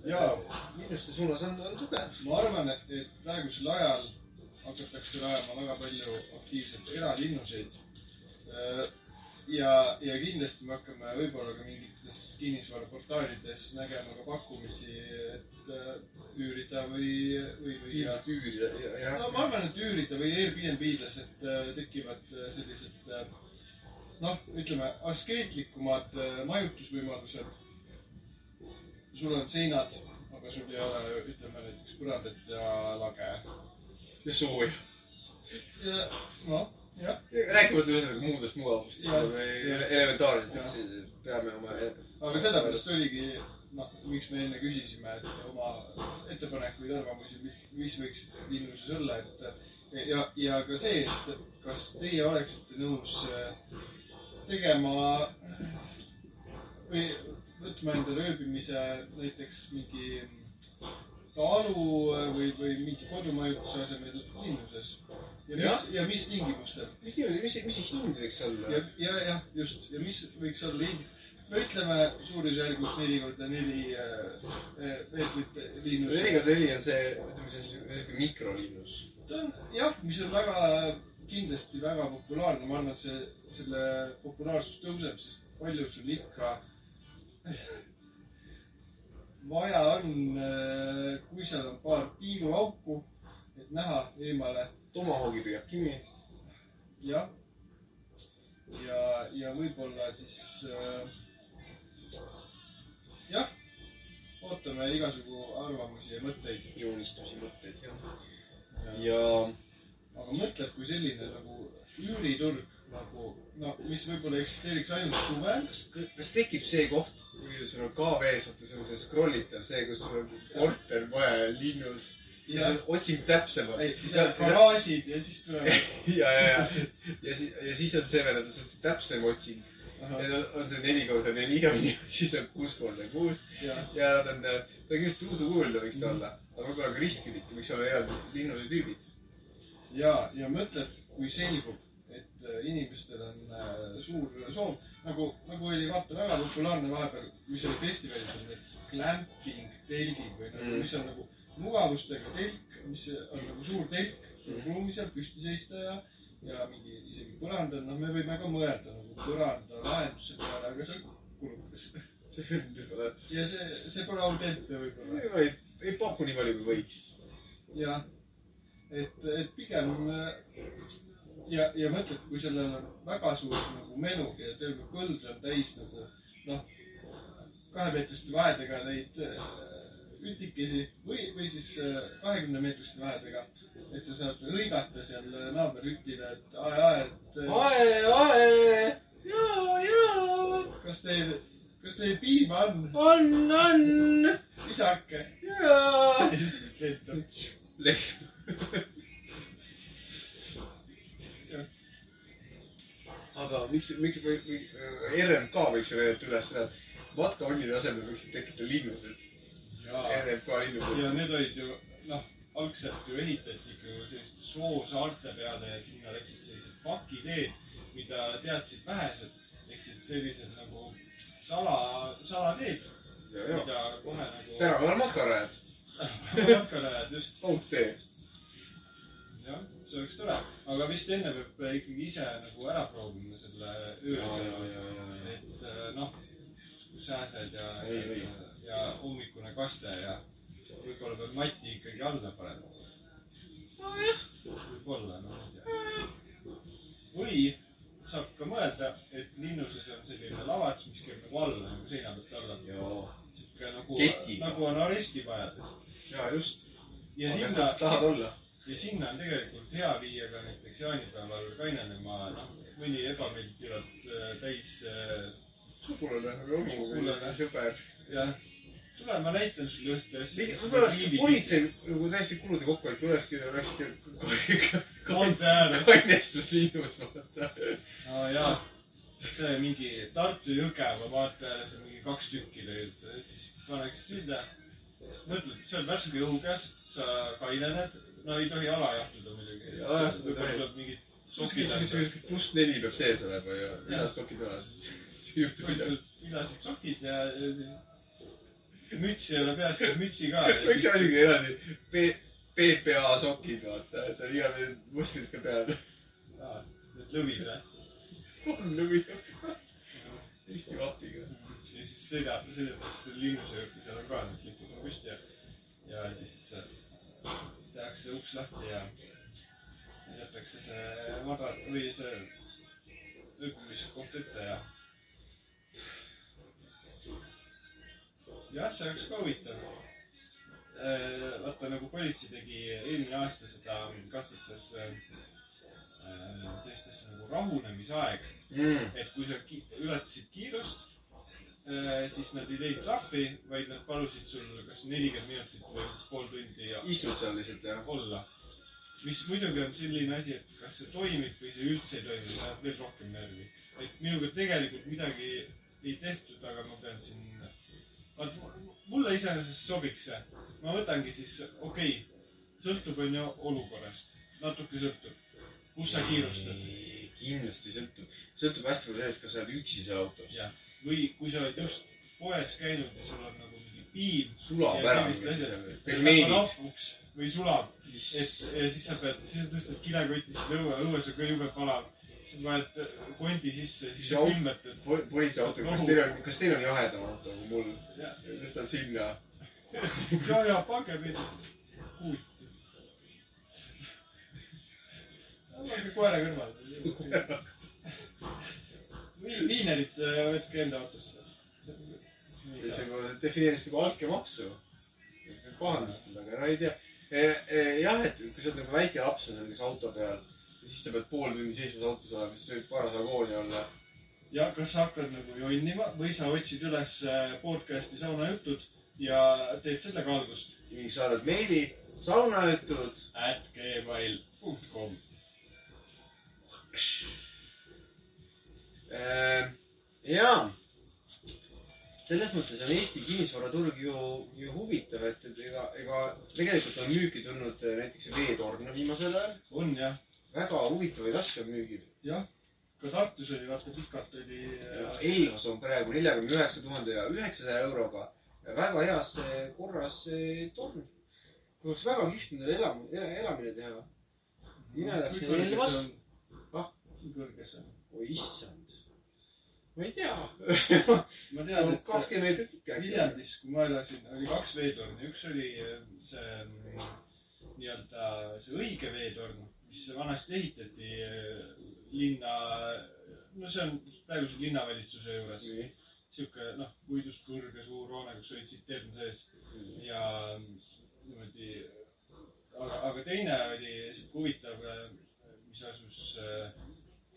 jaa, linnuste suunas on, on tugev. ma arvan, et, et praegusel ajal hakatakse rajama väga palju aktiivselt eralinnuseid. ja, ja kindlasti me hakkame võib-olla ka mingites kinnisvaraportaalides nägema ka pakkumisi, et äh, üürida või, või, või ja, ilmselt üür ja, ja, ja no ma arvan, et üürida või Airbnb-des, et äh, tekivad äh, sellised noh, ütleme askeetlikumad majutusvõimalused. sul on seinad, aga sul ei ole, ütleme näiteks põrandat ja lage. ja sooja. ja noh, jah, rääkimata ühesõnaga muudest mugavustest. Elementaarselt üldse peame oma aga sellepärast oligi, noh, miks me enne küsisime, et oma ettepanekuid, arvamusi, mis, mis võiks linnuses olla, et ja, ja ka see, et kas teie oleksite nõus äh, tegema või võtma endale ööbimise näiteks mingi talu või, või mingi kodumajutuse asemel linnuses. Ja mis ja mis tingimustel mis niimoodi, mis, mis see hind võiks olla ja, ja, jah, just ja mis võiks olla hind? no ütleme suurusjärgus neli korda neli äh, äh, meetrit liinus. neli korda neli on see, ütleme siis niisugune mikrolinnus. ta on jah, mis on väga, kindlasti väga populaarne, ma arvan, et see, selle populaarsus tõuseb, sest palju sul ikka vaja on, kui seal on paar piiluauku, et näha eemale, tomahawk'i püüab kinni. jah. ja, ja võib-olla siis äh, jah, ootame igasugu arvamusi ja mõtteid. joonistusi, mõtteid, jah. ja ja aga mõtled, kui selline nagu üüriturg nagu no mis võib-olla eksisteeriks ainult suvel. kas, kas tekib see koht, kui sul on KV-s, vaata sul on see scroll itav, see, kus sul on kortermaja linnus. ja ja, otsing täpsemalt. garaažid ja siis tulevad. ja, ja, ja, ja siis, ja siis on see veel, et see on täpsem otsing. Need on, see neli korda neli ju, siis on kuus korda kuus ja, ja nad on, ta on kindlasti ruudukujuline võiks ta olla, aga võib-olla ka ristkünniti võiks olla eraldi linnuse tüübid. ja, ja mõtled, kui selgub, et äh, inimestel on äh, suur soov, nagu, nagu oli vaata väga populaarne vahepeal, mis oli festivalis, on need glamping telgid või nagu mm., mis on nagu mugavustega telk, mis on nagu suur telk, sul on ruumi seal püsti seista ja, ja mingi isegi põrand on, noh, me võime ka mõelda nagu põranda lahenduse peale, aga see on kulukas. ja see, see pole autentne võib-olla. ei, ei paku nii palju, kui võiks. jah, et, et pigem ja, ja mõtled, kui sellel on väga suur nagu menu ja terve põld on täis nagu noh, kahemeetriste vahedega neid äh, ütikesi või, või siis kahekümne meetriste vahedega. et sa saad hõigata seal naaberhütile, et ae-ae, et äh, ae, ae, ja, ja, kas teil, kas teil piima on, on, on, isake? ja. ja siis lendab. lehm. aga miks, miks, RMK võiks ju näidata üles seda, et matkahonnide asemel võiksid tekkida linnused. RMK linnused. ja need olid ju noh, algselt ju ehitati ikka selliste soosaarte peale ja sinna läksid sellised pakiteed, mida teadsid vähesed. ehk siis sellised nagu sala, salateed, mida kohe nagu. tänapäeval matkarajad, matkarajad just, raudtee. jah, see oleks tore, aga vist enne peab ikkagi ise nagu ära proovima selle öö et äh, noh, sääsed ja Ei, ei., ja hommikune kaste ja võib-olla peab mati ikkagi alla panema. võib-olla, no ma ei tea. või saab ka mõelda, et linnuses on selline lavats, mis käib nagu alla nagu seina pealt alla. sihuke nagu nagu on arestimajades. ja just. ja sinna tahad olla? ja sinna on tegelikult hea viia ka näiteks jaanipäeval kainenema, noh, mõni ebameeldivalt äh, täis äh, sugulane või Sugulane. sõber. jah, tule, ma näitan sulle ühte võib-olla oleks politsei nagu täiesti kulude kokkuhoid, kui olekski, olekski maantee ääres. kainestuslinnud, vaata. aa jaa, see mingi Tartu Jõgeva maantee ääres on mingi kaks tükki tegelikult, siis paneks sinna. mõtled, see on värske õhu käes, sa kainened, no ei tohi ala jahtuda muidugi. Tohi. tuleb mingid sokid pluss neli peab sees olema ja lisad sokid ära, siis ei juhtu midagi. vidasid sokid ja, ja siis mütsi ei ole peas, siis mütsi ka. võiks olla siuke eraldi P-, PPA sokid, vaata, et seal igavene mustrid ka peal. Need lõvid või? kolm lõvi. Eesti vapiga. ja siis sõidab, sõidetakse linnuse juurde, seal on ka need lipud on püsti ja, ja siis äh, tehakse uks lahti ja jätakse see maga- või see ööbimiskoht ette ja. jah, see oleks ka huvitav. vaata nagu politsei tegi eelmine aasta seda, katsetas äh, sellist asja nagu rahunemisaeg Mm. et kui sa ki ületasid kiirust, siis nad ei teinud trahvi, vaid nad palusid sul kas nelikümmend minutit või pool tundi ja istud seal lihtsalt ja. olla. mis muidugi on selline asi, et kas see toimib või see üldse ei toimi, läheb veel rohkem närvi. et minuga tegelikult midagi ei tehtud, aga ma pean siin, vaat mulle iseenesest sobiks see. ma võtangi siis, okei okay,, sõltub onju olukorrast, natuke sõltub, kus sa kiirustad kindlasti sõltub, sõltub hästi palju sellest, kas sa oled üksi seal autos. Või kui sa oled just poes käinud ja sul on nagu mingi piim. sulab ära või sulab, et ja siis sa pead, siis sa tõstad kilekotist õue, õues on ka jube palav. Siis paned kondi sisse, siis sa külmetad. politseiauto, kas teil on, kas teil on jahedam auto kui mul? Jah. tõstad sinna. ja, ja pange meid puuti. pange koera kõrvale. Vi-, viinerit äh, võtke enda autosse. see defineeris nagu altkäemaksu. pahandust, aga no ei tea. jah, et kui sa oled nagu väike laps on näiteks auto peal, siis sa pead pool tundi seisvas autos olema, siis võib paras agooni olla. ja kas sa hakkad nagu jonnima või sa otsid üles äh, podcast'i saunajutud ja teed sellega algust. ning saadad meili saunajutud. at gmail.com. Äh, jaa, selles mõttes on Eesti kinnisvaraturg ju, ju huvitav, et, et ega, ega tegelikult on müüki tulnud äh, näiteks veetorn viimasel ajal. on jah, väga huvitavaid asju on müügil. jah. ka Tartus oli vaata pikalt oli Elvas on praegu neljakümne üheksa tuhande ja üheksasaja euroga väga heas eh, korras eh, torn. kui oleks väga kihvt endale elam-, elamine teha. mina kõrge Elvas kui kõrge see on? oi issand. ma ei tea. ma tean, et kakskümmend meetrit ikka. Viljandis, kui ma elasin, oli kaks veetorni, üks oli äh, see mm, nii-öelda see õige veetorn, mis vanasti ehitati äh, linna, no see on praeguse linnavalitsuse juures, sihuke noh, puidust kõrge suur hoone, kus olid tsiteerin sees ja niimoodi. aga, aga teine oli sihuke huvitav, mis asus äh,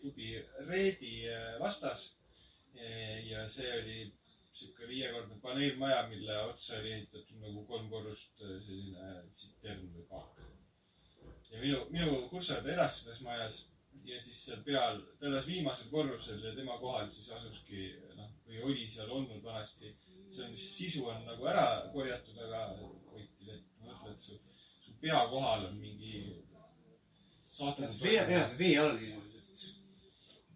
klubi Reedi vastas. ja see oli sihuke viiekordne paneelmaja, mille otsa oli ehitatud nagu kolm korrust selline tsitern või paak. Ja minu, minu kursaõde elas selles majas ja siis seal peal, ta elas viimasel korrusel ja tema kohal siis asuski noh, või oli seal olnud vanasti. see on sisu on nagu ära korjatud, aga et ma mõtlen, et su, su pea kohal on mingi sadu. vee, see vee all sisuliselt.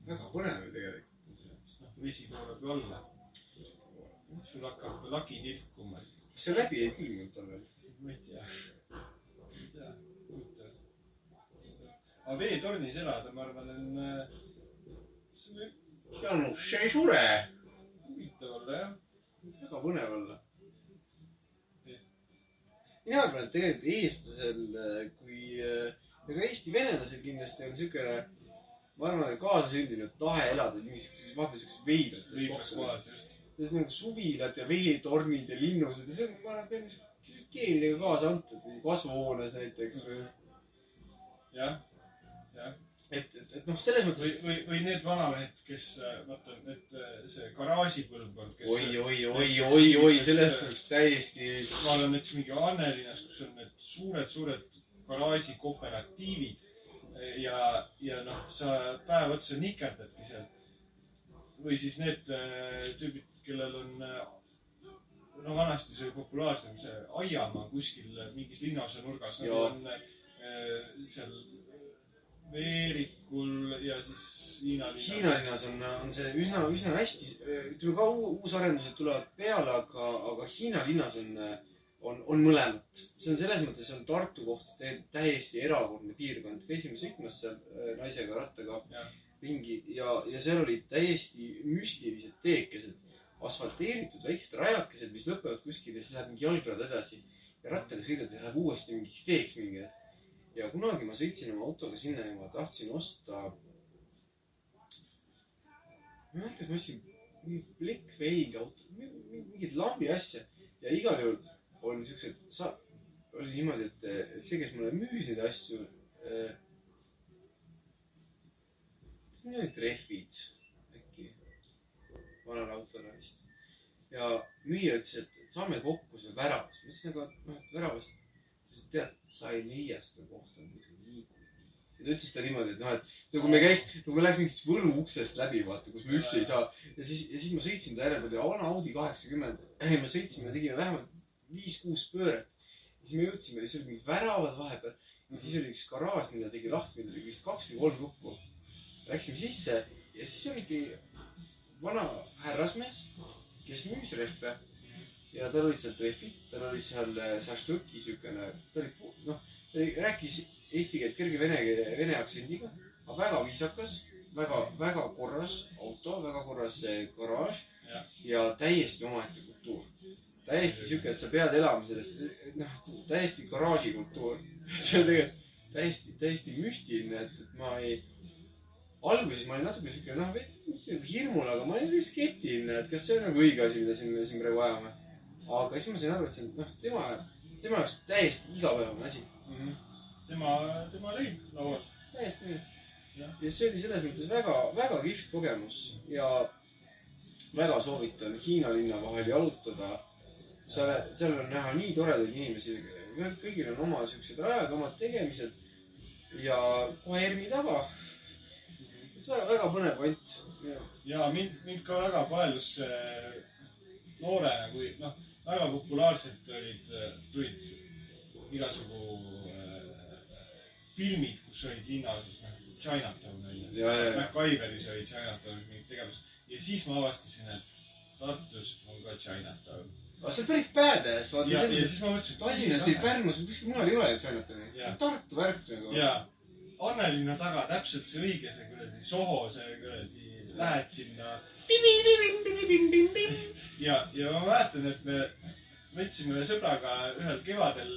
väga põnev ju tegelikult. noh, vesi tuleb ju alla. sul hakkab lagi tilkuma. kas see läbi ei külmunud tal veel? ma ei tea. ma ei tea. Aga veetornis elada, ma arvan, on, see võib Janusz ei sure. huvitav olla jah. väga põnev olla. mina arvan, et tegelikult eestlasel kui, ega Eesti venelasel kindlasti on siukene, ma arvan, et kaasasündinud tahe elada mingis, vaata siukses veidrates kohtades. Need nagu suvilad ja veetornid ja linnused ja see on, ma arvan, peaaegu geenidega kaasa antud, kasvuhoones näiteks või. jah, et, et, et noh, selles või mõttes, või, või need vanamehed, kes vaata, need see garaažipõlvkond, kes. oi, oi, oi, oi, oi, sellest oleks täiesti ma olen näiteks mingi Annelinnas, kus on need suured, suured garaažikooperatiivid ja, ja noh, sa päev otsa nikerdadki seal. või siis need äh, tüübid, kellel on äh, no vanasti see oli populaarsem, see aiamaa kuskil mingis linnaosa nurgas, Jaa. on äh, seal Veerikul ja siis Hiina linnas. Hiina linnas on, on see üsna, üsna hästi, ütleme ka uu- uusarendused tulevad peale, aga, aga Hiina linnas on, on, on mõlemat. see on selles mõttes, see on Tartu kohta tä- täiesti erakordne piirkond. käisime sõitmas seal äh, naisega rattaga Jah. ringi ja, ja seal olid täiesti müstilised teekesed, asfalteeritud väiksed rajakesed, mis lõpevad kuskil ja siis läheb mingi jalgrada edasi. ja rattaga sõidad ja läheb uuesti mingiks teeks mingi hetk. Ja kunagi ma sõitsin oma autoga sinna ja ma tahtsin osta ma ei mäleta, kas ma ostsin mingi plekkvelgi auto, mingit lambi asja ja igal juhul on siuksed, sa, oli niimoodi, et, et see, kes mulle müüs neid asju äh,. need olid, rehvid äkki, vanale autole vist. ja müüja ütles, et saame kokku seal väravas. ma ütlesin, aga noh, väravas. tead, sa ei leia seda kohta niikuinii. ja ta ütles seda niimoodi, et noh, et nagu me käiks, nagu me läheks mingist Võru uksest läbi, vaata, kus me üksi ei saa. ja siis, ja siis ma sõitsin ta järel, ta oli vana Audi kaheksakümmend. me sõitsime, tegime vähemalt viis-kuus pööret. siis me jõudsime, siis olid mingid väravad vahepeal. ja siis oli üks garaaž, mille tegi lahti, millel oli vist kaks või kolm lukku. Läksime sisse ja siis oligi vana härrasmees, kes müüs rehve. Ja tal olid seal trehvid, tal oli seal äh, šašlõki siukene, ta oli, noh, rääkis eesti keelt kerge vene, vene aktsendiga, aga väga viisakas, väga, väga korras auto, väga korras äh, garaaž Jah. ja täiesti omaette kultuur. täiesti siuke, et sa pead elama selles, noh, täiesti garaaži kultuur. see on tegelikult täiesti, täiesti müstiline, et, et ma ei, alguses ma olin natuke siuke, noh, hirmul, aga ma olin skeptiline, et kas see on nagu õige asi, mida siin, siin praegu ajame. Aga siis ma sain aru, et see on, noh, tema, tema jaoks täiesti igapäevane asi. tema, tema leib laual. täiesti nii ja see oli selles mõttes väga, väga kihvt kogemus ja väga soovitan Hiina linna vahel jalutada. seal, seal on näha nii toredaid inimesi, kõigil on oma siuksed rajad, omad tegemised ja kohe ERM-i taga. väga, väga põnev kant. ja mind, mind ka väga paelus see noorena, kui noh, väga populaarsed olid, tulid igasugu äh, filmid, kus olid Hiina siis noh, Chinatown ja, ja MacGyveris oli Chinatownis mingid tegevused ja siis ma avastasin, et Tartus on ka Chinatown. aga see on päris badass, vaata ja, ja siis ma mõtlesin, et Tallinnas või Pärnus või kuskil mujal ei ole ju Chinatowni. Tartu värk nagu. ja Annelinna taga täpselt see õige, see kuradi Soho, see kuradi, lähed sinna. ja, ja ma mäletan, et me võtsime sõbraga ühel kevadel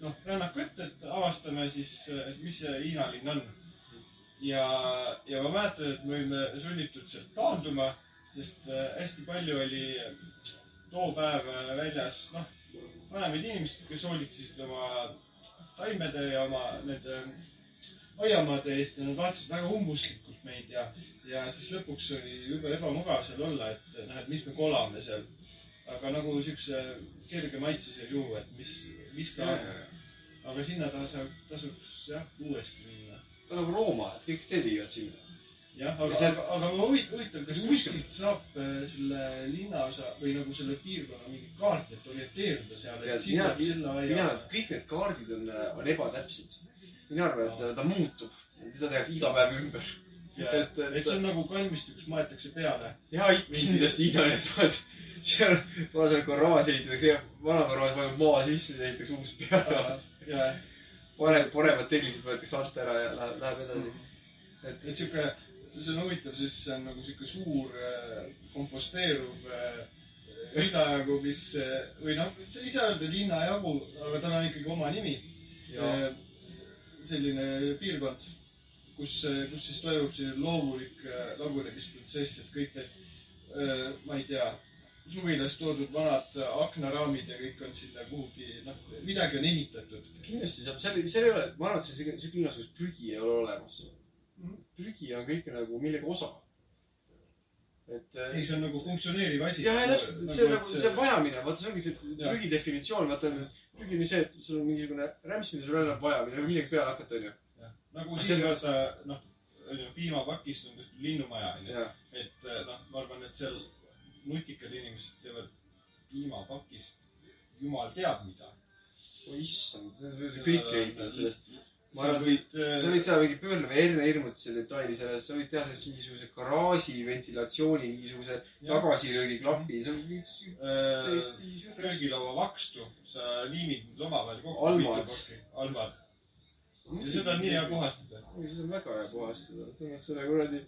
noh, rännaku ette, et avastame siis, et mis see Hiina linn on. ja, ja ma mäletan, et me olime sunnitud sealt taanduma, sest äh, hästi palju oli too päev äh, väljas, noh, vanemaid inimesi, kes hoolitsesid oma taimede ja oma nende aiamaade eest ja nad vaatasid väga umbuslikult meid ja, ja siis lõpuks oli jube ebamugav seal olla, et noh, et mis me kolame seal. aga nagu siukse kerge maitseise juu, et mis, mis ta on. aga sinna tasub, tasuks jah, uuesti minna. ta on nagu Rooma, et kõik teed viivad sinna. jah, Ja aga, see- aga, aga ma huvit-, huvitav, kas kuskilt saab äh, selle linnaosa või nagu selle piirkonna mingit kaarti, et orienteeruda seal, mina- mina aia,. kõik need kaardid on, on ebatäpsed. mina arvan, et ta, ta muutub, teda tehakse iga päev ümber. ja, et- et- et see on nagu kalmistu, kus maetakse peale. ja kindlasti need vaat, seal, kuna seal garaaž ehitatakse, vana garaaž vajub maa sisse, ehitatakse uus peale. ja, parem, paremad tellised võetakse alt ära ja läheb, läheb edasi. et et sihuke, see on huvitav, sest see on nagu sihuke suur äh, komposteeruv äh, rida nagu, mis äh, või noh, sa ei saa öelda linnajagu, aga tal on ikkagi oma nimi. ja selline piirkond, kus, kus siis toimub selline loomulik äh, lagunemisprotsess, et kõik need, ma ei tea, suvilast toodud vanad aknaraamid ja kõik on sinna kuhugi, noh, midagi on ehitatud. kindlasti saab, seal, seal ei ole, ma arvan, et see siuke linnas, kus prügi ei ole olemas Mhm.. prügi on kõik nagu millegi osa. et. ei, see on nagu funktsioneeriv asi. ja, ja täpselt, et see on nagu, see on vajamine, vaata, see ongi see Jah. prügi definitsioon, vaata, prügi on see, et sul on mingisugune rämps, mida sul enam vaja, millega millegi peale hakata, onju. Nagu See siin on- vaata, noh, onju, piimapakist on tehtud linnumaja, onju. et eh, noh, ma arvan, et seal nutikad inimesed teevad piimapakist jumal teab mida. issand, see kõik ehitavad sellest. Ma arvan, võid, sa võid teha mingi pöörleva hernehirmutuse detaili selles, sa võid teha sellest mingisuguse garaaži ventilatsiooni, mingisuguse tagasilöögiklapi, see on mingi täiesti köögilaua vakstu, sa liimid omavahel kokku. Almad.. almad. Ja seda on nii hea. puhastada. oi, seda on väga hea puhastada, paned selle kuradi,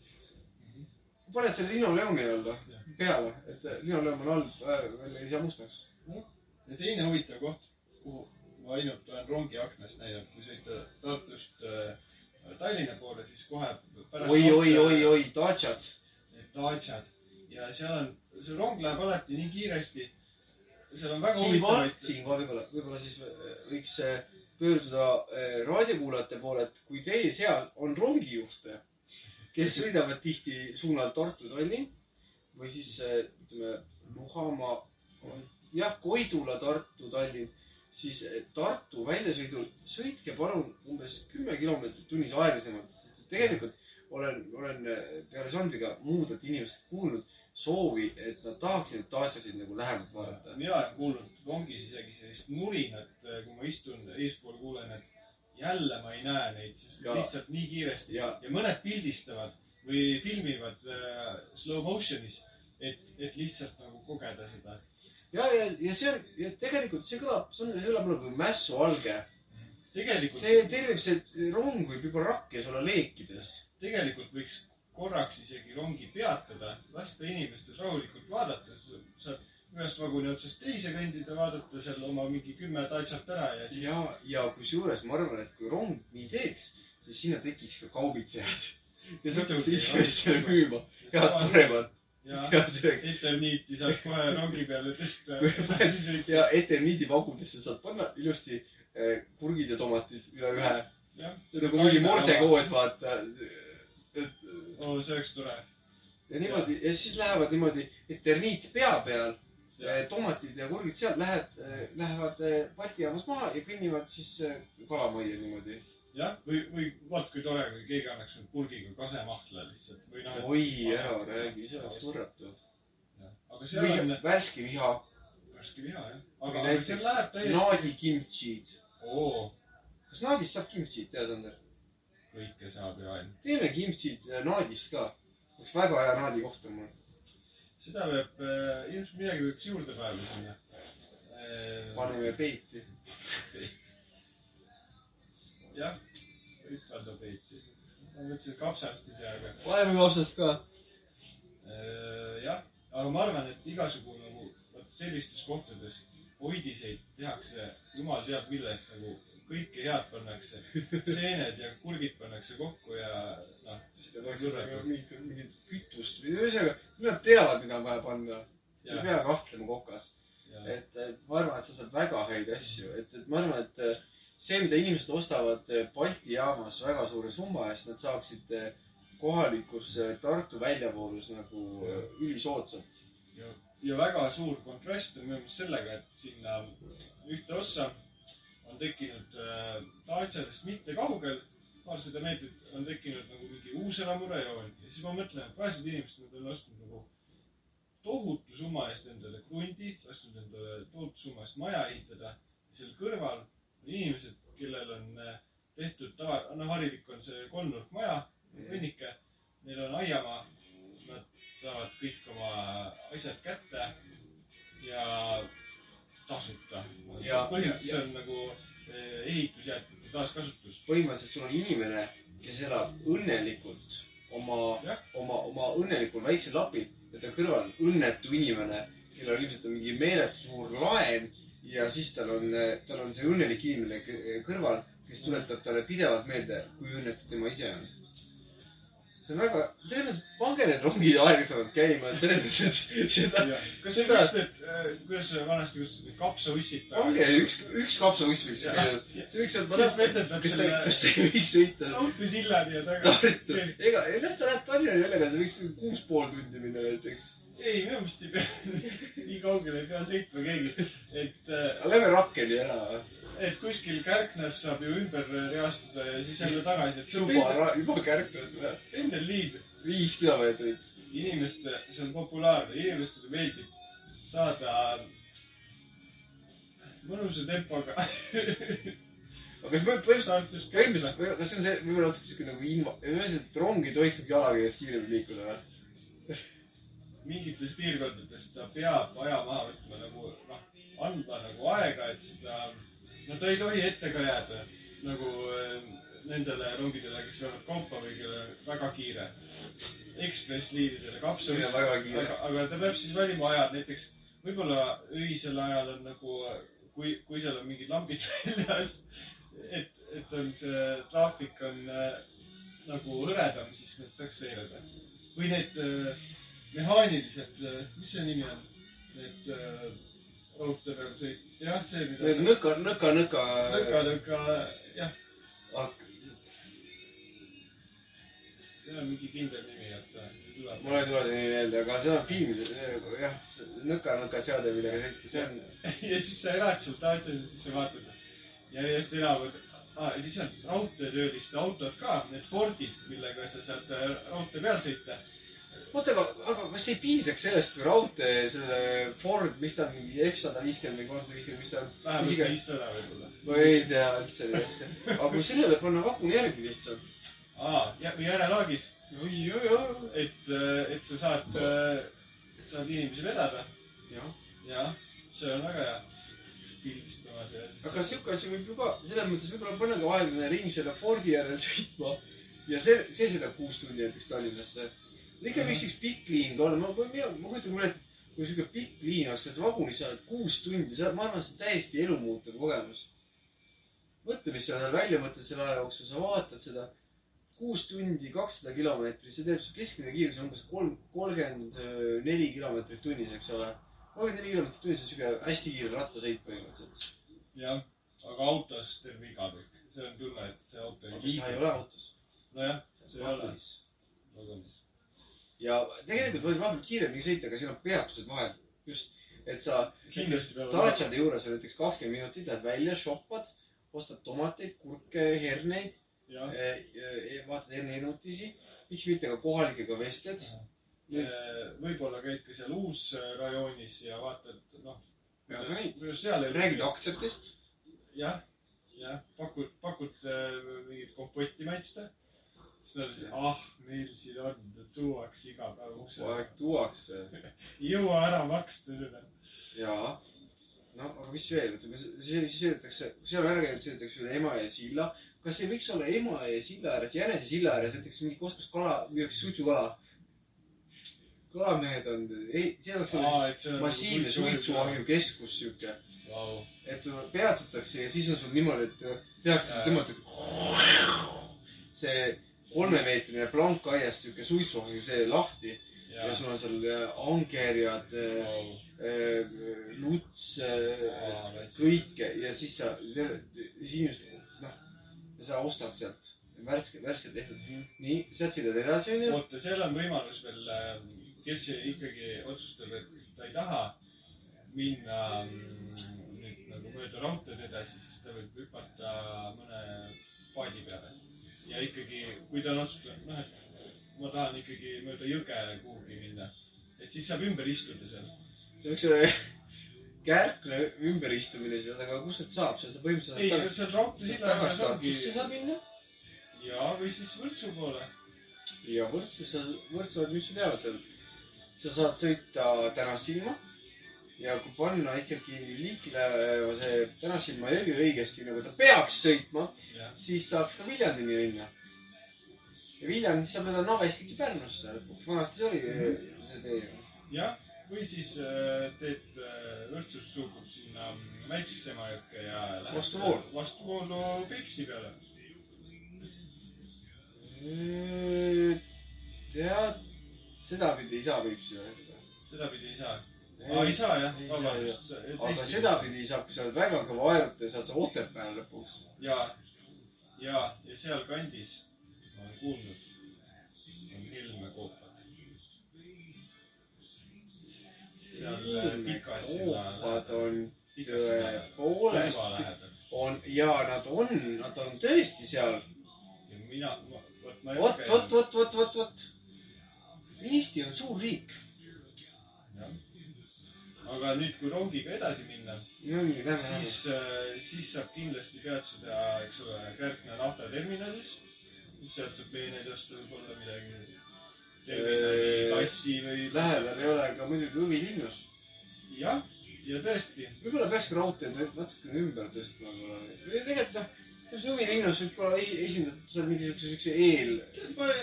paned selle linoleumi Jah. peale, et linoleum on halb äh,, veel ei saa mustaks. ja teine huvitav koht, kuhu ma ainult olen rongi aknast näinud, kui sõita Tartust äh, Tallinna poole, siis kohe pärast. oi, oi, oi, oi, Daciad. Daciad ja seal on, see rong läheb alati nii kiiresti. seal on väga huvitavaid. siinkohal võib-olla, võib-olla siis äh, võiks äh, pöörduda äh, raadiokuulajate poole, et kui teie seas on rongijuhte, kes sõidavad tihti suunal Tartu-Tallinn või siis äh, ütleme Luhamaa, jah, Koidula, Tartu, Tallinn, siis eh, Tartu väljasõidul sõitke palun umbes kümme kilomeetrit tunnis aeglasemalt. tegelikult olen, olen peale Sandriga muudelt inimestelt kuulnud soovi, et nad tahaksid, et Daciasid nagu lähemalt vaadata. mina olen kuulnud rongis isegi sellist murinat, kui ma istun eespool, kuulen, et jälle ma ei näe neid, sest Ja. lihtsalt nii kiiresti ja ja mõned pildistavad või filmivad äh, slow motion'is, et, et lihtsalt nagu kogeda seda. ja, ja, ja see on, ja tegelikult see kõlab, see on, see kõlab nagu mässualge. tegelikult, see tervib, see rong võib juba rakkes olla leekides. tegelikult võiks korraks isegi rongi peatada, lasta inimestel rahulikult vaadata, saad ühest vaguni otsast teise kõndida, vaadata seal oma mingi kümme tatsat ära ja siis ja, ja kusjuures ma arvan, et kui rong nii teeks, siis sinna tekiks ka kaubitsejad. kes hakkaks Muidugi, inimestele müüma head paremat ja ja selleks interniiti saad kohe rongi peale tõsta. ja eterniidivagudesse saad panna ilusti eh, kurgid ja tomatid üle ühe. nagu mingi morsekood, vaata. oo, see oleks tore. ja niimoodi ja siis lähevad niimoodi eterniit pea peal, tomatid ja kurgid sealt lähevad, lähevad eh, Balti jaamas maha ja kõnnivad siis eh, kalamajja niimoodi. jah, või, või vaat kui tore, kui keegi annaks sulle purgiga kasemahla lihtsalt või noh. oi, ära räägi, see oleks võrratu. aga seal on värske liha värske liha jah. või aga, aga seal läheb täiesti. naadi kimchid. oo, kas naadist saab kimchit teha, Sander? Kõike saab ja ainult. teeme eh, naadist ka. üks väga hea naadi koht on mul. seda peab, ilmselt midagi võiks juurde panna sinna. paneme peeti. jah, võib panna peeti. ma mõtlesin kapsast ise, aga paneme kapsast ka. äh, jah, aga ma arvan, et igasugu nagu vot sellistes kohtades hoidiseid tehakse jumal teab millest nagu kõike head pannakse. seened ja kurgid pannakse kokku ja noh, seda peaks olema mingit, mingit kütust või ühesõnaga, nad teavad, mida on vaja panna. ei pea kahtlema kokas. et, et ma arvan, et sa saad väga häid asju, et, et ma arvan, et eh, see, mida inimesed ostavad eh, Balti jaamas väga suure summa eest, nad saaksid eh, kohalikus Tartu väljavoolus nagu ülisoodsalt. ja, ja väga suur kontrast on minu meelest sellega, et sinna ühte ossa on tekkinud äh, Daciadest mitte kaugel, paarsada meetrit on tekkinud nagu mingi uus elamurajoon ja siis ma mõtlen, et vaesed inimesed, nad on ostnud nagu tohutu summa eest endale krundi, ostnud endale tohutu summa eest maja ehitada. seal kõrval on inimesed, kellel on äh, tehtud tava, noh, harilik on see kolmnurkmaja, kõnnike, pidevalt meelde, kui õnnetu tema ise on. see on väga, selles mõttes, pange need rongid aeglasemalt käima, et selles mõttes, et seda, kas see võiks need, kuidas see vanasti kutsuti, kapsaussid? pange üks, üks kapsauss võiks käia. see võiks olla, kes ta, selle kas ei võiks sõita raudteesillani ja taga. Tartu, ega, las ta läheb Tallinna jälle, ta võiks kuus pool tundi minna näiteks. ei, minu meelest ei pea, nii kaugele ei pea sõitma keegi. et, aga lähme Rakkeni ära. Et kuskil Kärknas saab ju ümber reastuda ja siis jälle tagasi, juba juba Kärklas või? pendel liin. viis kilomeetrit. inimeste, see on populaarne, inimestele meeldib saada mõnusa tempoga aga kas põhimõtteliselt, Tartust põhimõtteliselt Kärkna., kas see on see, võib-olla natuke siuke nagu inva-, ühesõnaga, rong ei tohiks jalakäijast kiiremini liikuda või? mingites piirkondades ta peab aja maha võtma nagu noh, andma nagu aega, et seda, no ta ei tohi ette ka jääda nagu äh, nendele rongidele, kes veavad kaupa või kellel väga kiire. kapsalis, on väga kiire. aga, aga ta peab siis valima ajad, näiteks võib-olla öisel ajal on nagu, kui, kui seal on mingid lambid väljas, et, et on see traafik on äh, nagu hõredam, siis need saaks veereda. või need äh, mehaanilised, mis see nimi on? Need äh, raudtee peal sõit, jah, see, mida Need nõka, nõka, nõka. nõka, nõka, jah, see on mingi kindel nimi, et see mul ei tule see nimi meelde, aga seda filmides, jah, nõka-nõka seade, millega sõita, see on, ja siis sa elad seal Taatsis ja siis sa vaatad järjest et ah, ja siis on raudteetööliste autod ka, need Fordid, millega sa saad äh, raudtee peal sõita. oota, aga, aga kas ei piisaks sellest, kui raudtee selle Ford, mis ta on, mingi F sada viiskümmend või kolmsada viiskümmend, mis ta on? vähemalt viissada võib-olla. ma ei tea üldse neid asju. aga kui sellele panna vagun järgi lihtsalt. aa, ja või järelaagis, et, et sa saad, saad inimesi vedada. jah, jah, see on väga hea. pildistamas ja aga sihuke asi võib juba, selles mõttes võib-olla panna ka vahepealne ring selle Fordi järel sõitma. ja see, see sõidab kuus tundi näiteks Tallinnasse. Ikka võiks üks pikk liin ka olla, ma, ma, ma, ma kujutan mulle ette, kui sihuke pikk liin oleks, et vagunis sa oled kuus tundi, see, ma arvan, see on täiesti elumuutev kogemus. mõtle, mis sa seal välja mõtled selle aja jooksul, sa vaatad seda kuus tundi, kakssada kilomeetrit, see teeb su keskmine kiirus umbes kolm, kolmkümmend neli kilomeetrit tunnis, eks ole. kolmkümmend neli kilomeetrit tunnis on sihuke hästi kiire rattasõit põhimõtteliselt. jah, aga autos teeb viga kõik. see on tunne, et see auto ei aga sa ei liigu. ole autos. nojah, see ei ole. vagunis. Ja tegelikult võid vahepeal kiiremini sõita, aga siin on peatused vahel. just, et sa. Daciade juures on näiteks kakskümmend minutit, lähed välja, shoppad, ostad tomateid, kurke, herneid, jah, vaatad herneinutisi, miks mitte ka kohalikega vestled. võib-olla käid ka seal ja vaatad, noh, Ja kuidas seal räägid aktsiatest. jah, jah, pakud, pakud äh, mingit kompotti maitsta. Siis nad ütlesid, ah, meil siin on, tuuakse iga päev ukse kogu aeg. tuuakse ei jõua ära maksta seda. ja no aga mis veel, ütleme siis sõidetakse, seal ära käidud, sõidetakse üle Emajõe silla. kas ei võiks olla Emajõe silla ääres, Jänese silla ääres näiteks mingi koht, kus kala, müüakse suitsukala? kalamehed on, ei, see oleks selline see on. massiivne suitsuahjukeskus sihuke, Vau, et peatutakse ja siis on sul niimoodi, et tehakse Jaa. tõmmata see kolmemeetrine plank aiast sihuke suitsuahju see lahti ja ja, sul on seal äh, angerjad, vau, luts, Aa, kõike ja siis sa, siis inimesed, noh, sa ostad sealt värske, värskelt tehtud. nii, sealt sõidad edasi onju. oota, seal on võimalus veel, kes ikkagi otsustab, et ta ei taha minna mm, nüüd nagu mööda raudteed edasi, siis ta võib hüpata mõne paadi peale. Ja ikkagi, kui ta on otsustanud, noh, et ma tahan ikkagi mööda jõge kuhugi minna, et siis saab ümber istuda seal. see on siukse kärkne ümberistumine seal, aga kust sealt saab, seal sa ei, põhimõtteliselt seal raudteesilla ääres tagasi ongi Tartusse saab minna. ja, või siis Võrtsu poole. ja Võrtsus sa, Võrtsu mis sa teavad seal. sa saad sõita Tänassilma ja kui panna ikkagi liikle see Tänassilma jõgi õigesti nagu ta peaks sõitma, siis saaks ka Viljandini minna. ja Viljandist sa mööda Navestit ja Pärnusse lõpuks, vanasti see oli see tee ju. jah, või siis äh, teed äh, Võrtsust suubub sinna Väiksesse Emajõkke ja lähed Vastuvoolu. vastuvoolu Peipsi peale. tead, sedapidi ei saa Peipsi öelda. sedapidi ei saa. aa, ei saa jah, vabandust. aga sedapidi saab, kui sa oled väga kõva aeruta, saad sa Otepääle lõpuks. ja, ja, ja sealkandis ma olen kuulnud, on Helme koopad. seal äh, pikas koopad on tõepoolest, on ja nad on, nad on tõesti seal. ja mina, vot ma ei vot, vot, vot, vot, vot, vot. Eesti on suur riik. Aga nüüd, kui rongiga edasi minna, lähme, lähme. siis, siis saab kindlasti peatuda, eks ole, Kärkna naftaterminalis. sealt saab peeneid osta, võib-olla midagi. Äh, tassi või. lähedal ei ole ka muidugi Õvilinnus. jah, ja tõesti, võib-olla peaks ka raudteed natukene ümber tõstma. tegelikult noh, see Õvilinnus võib olla esi- esindatud seal mingisuguse siukse eel,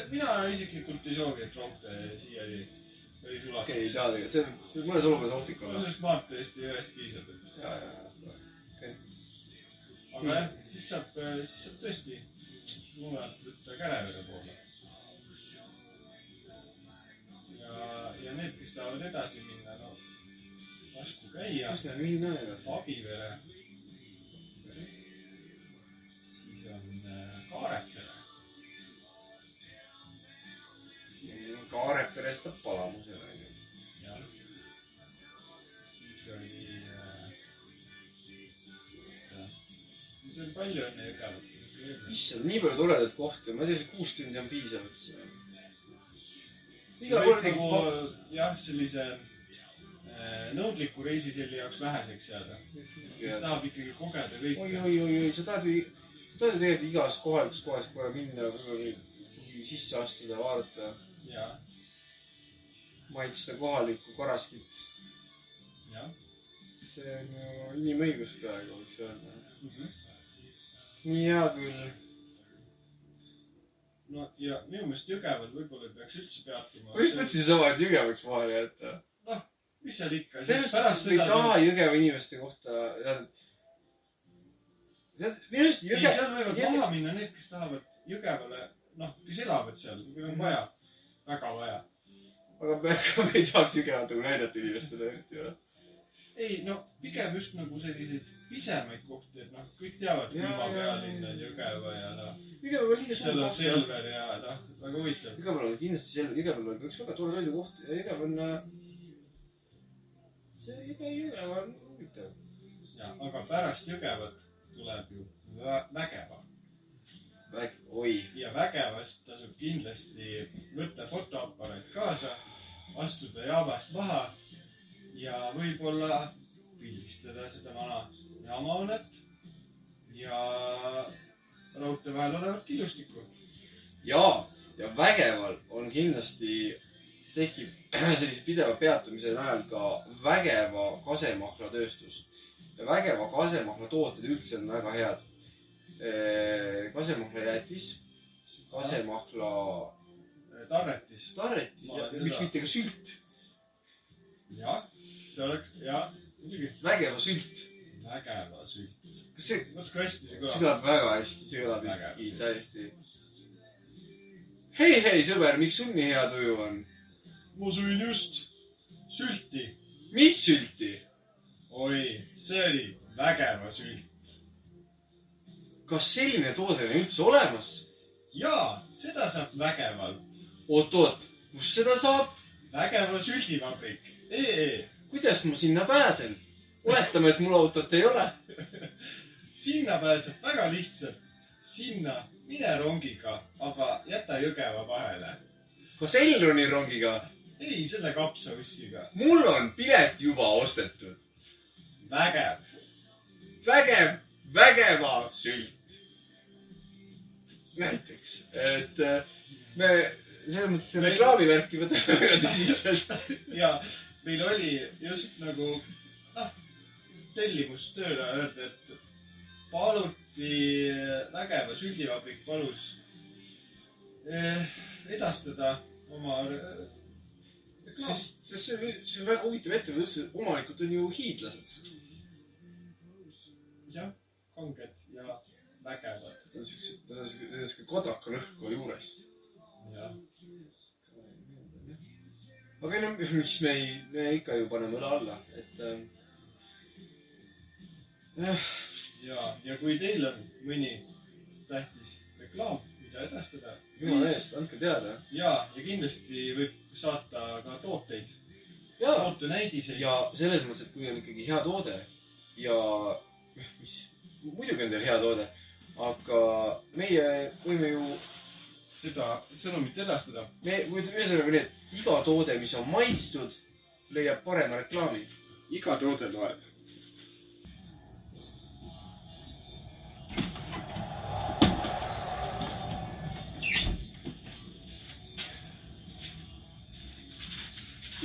mina isiklikult ei soovi, et raudtee siiani ei okei, ei tea tegelikult, see võib- mõnes olukorras ohtlik olla. sellest maanteest ja ühest piisab, ja, ja, seda. aga jah, siis saab, siis saab tõesti suunalt võtta Kärevere poole. ja, ja need, kes tahavad edasi minna, no lasku käia. kus me minna edasi? Abivere. siis on äh, Kaareperest saab Palamuse onju. jah. siis oli äh,. siis oli palju enne Jõgevat. issand, nii palju toredaid kohti ma ei tea, see kuus tundi on piisav, et see. sa igal pool nagu nagu. jah, sellise äh, nõudliku reisiselli jaoks väheseks jääda. kes tahab ikkagi kogeda oi, kõike. oi, oi, oi, sa tahad ju, sa tahad ju tegelikult igas kohalikus kohas kohe minna, sisse astuda, vaadata, ja, maitsta kohalikku karaskit. see on ju inimõigus praegu, võiks öelda. Mhm. nii hea küll. no ja minu meelest Jõgeval võib-olla ei peaks üldse peatuma. ma just mõtlesin sama, et Jõgevaks vahele jätta. mis seal ikka, siis sellest pärast me ei taha Jõgeva inimeste kohta, tead. tead, minu arust ei, Jõge-, seal võivad maha minna need, kes tahavad Jõgevale, noh, kes elavad seal, kui on vaja, väga vaja. aga me, aga me ei tahaks Jõgevat nagu näidata inimestele eriti või? ei no pigem just nagu selliseid pisemaid kohti, et noh, kõik teavad külma jaa, pealinn jaa. on Jõgeva ja noh, Jõgeval on liiga seal on. Selver ja noh, väga huvitav. Jõgeval on kindlasti seal, Jõgeval on üks väga tore Tallinna koht ja Jõgev on. see Jõge, Jõgeva on huvitav. ja, aga pärast Jõgevat tuleb ju Vä- Vägeva oi, ja Vägevast tasub kindlasti võtta fotoaparaat kaasa, astuda jaamast maha ja võib-olla pildistada seda vana jaamahoonet ja raudtee vahel olevat killustikku. ja, ja Vägeval on kindlasti, tekib sellise pideva peatumise najal ka Vägeva kasemahlatööstus. ja Vägeva kasemahla tooted üldse on väga head. Kasemahla jäätis, kasemahla Tarretis. tarretis ja miks mitte ka sült, jah, see oleks, jah, muidugi Vägeva sült. vägeva süü. kas see, kui hästi see see kõlab. kõlab väga hästi, see kõlab ikkagi sült. täiesti. hei, hei sõber, miks sul nii hea tuju on? ma sõin just sülti. mis sülti? oi, see oli vägeva sült. Kas selline toode on üldse olemas? jaa, seda saab vägevalt. oot-oot, kus seda saab? vägeva sültivabrik. E EE, kuidas ma sinna pääsen? oletame, et mul autot ei ole. sinna pääseb väga lihtsalt. sinna mine rongiga, aga jäta Jõgeva vahele. kas Elroni rongiga? ei, selle kapsaussiga. mul on pilet juba ostetud. vägev. vägev, vägeva sült. näiteks, et äh, me selles mõttes reklaamivärki võtame väga tõsiselt. ja meil oli just nagu, noh, tellimus tööle öelda, et paluti, vägeva süldivabrik palus eh, edastada oma reklaam. sest, sest see, see on väga huvitav ettevõte omanikud on ju hiidlased. jah, kanged ja vägevad. Nad on siuksed, nad on siuke, lõhku juures. aga no miks me ei, me ikka ju paneme õla alla, et äh,. ja, ja kui teil on mõni tähtis reklaam, mida edastada jumala eest, andke teada. ja, ja kindlasti võib saata ka tooteid, ja, tootenäidiseid. ja selles mõttes, et kui on ikkagi hea toode ja mis, muidugi on teil hea toode, aga meie võime ju, seda sõnumit edastada. me, ühesõnaga nii, et iga toode, mis on maitstud, leiab parema reklaami. iga toode loeb.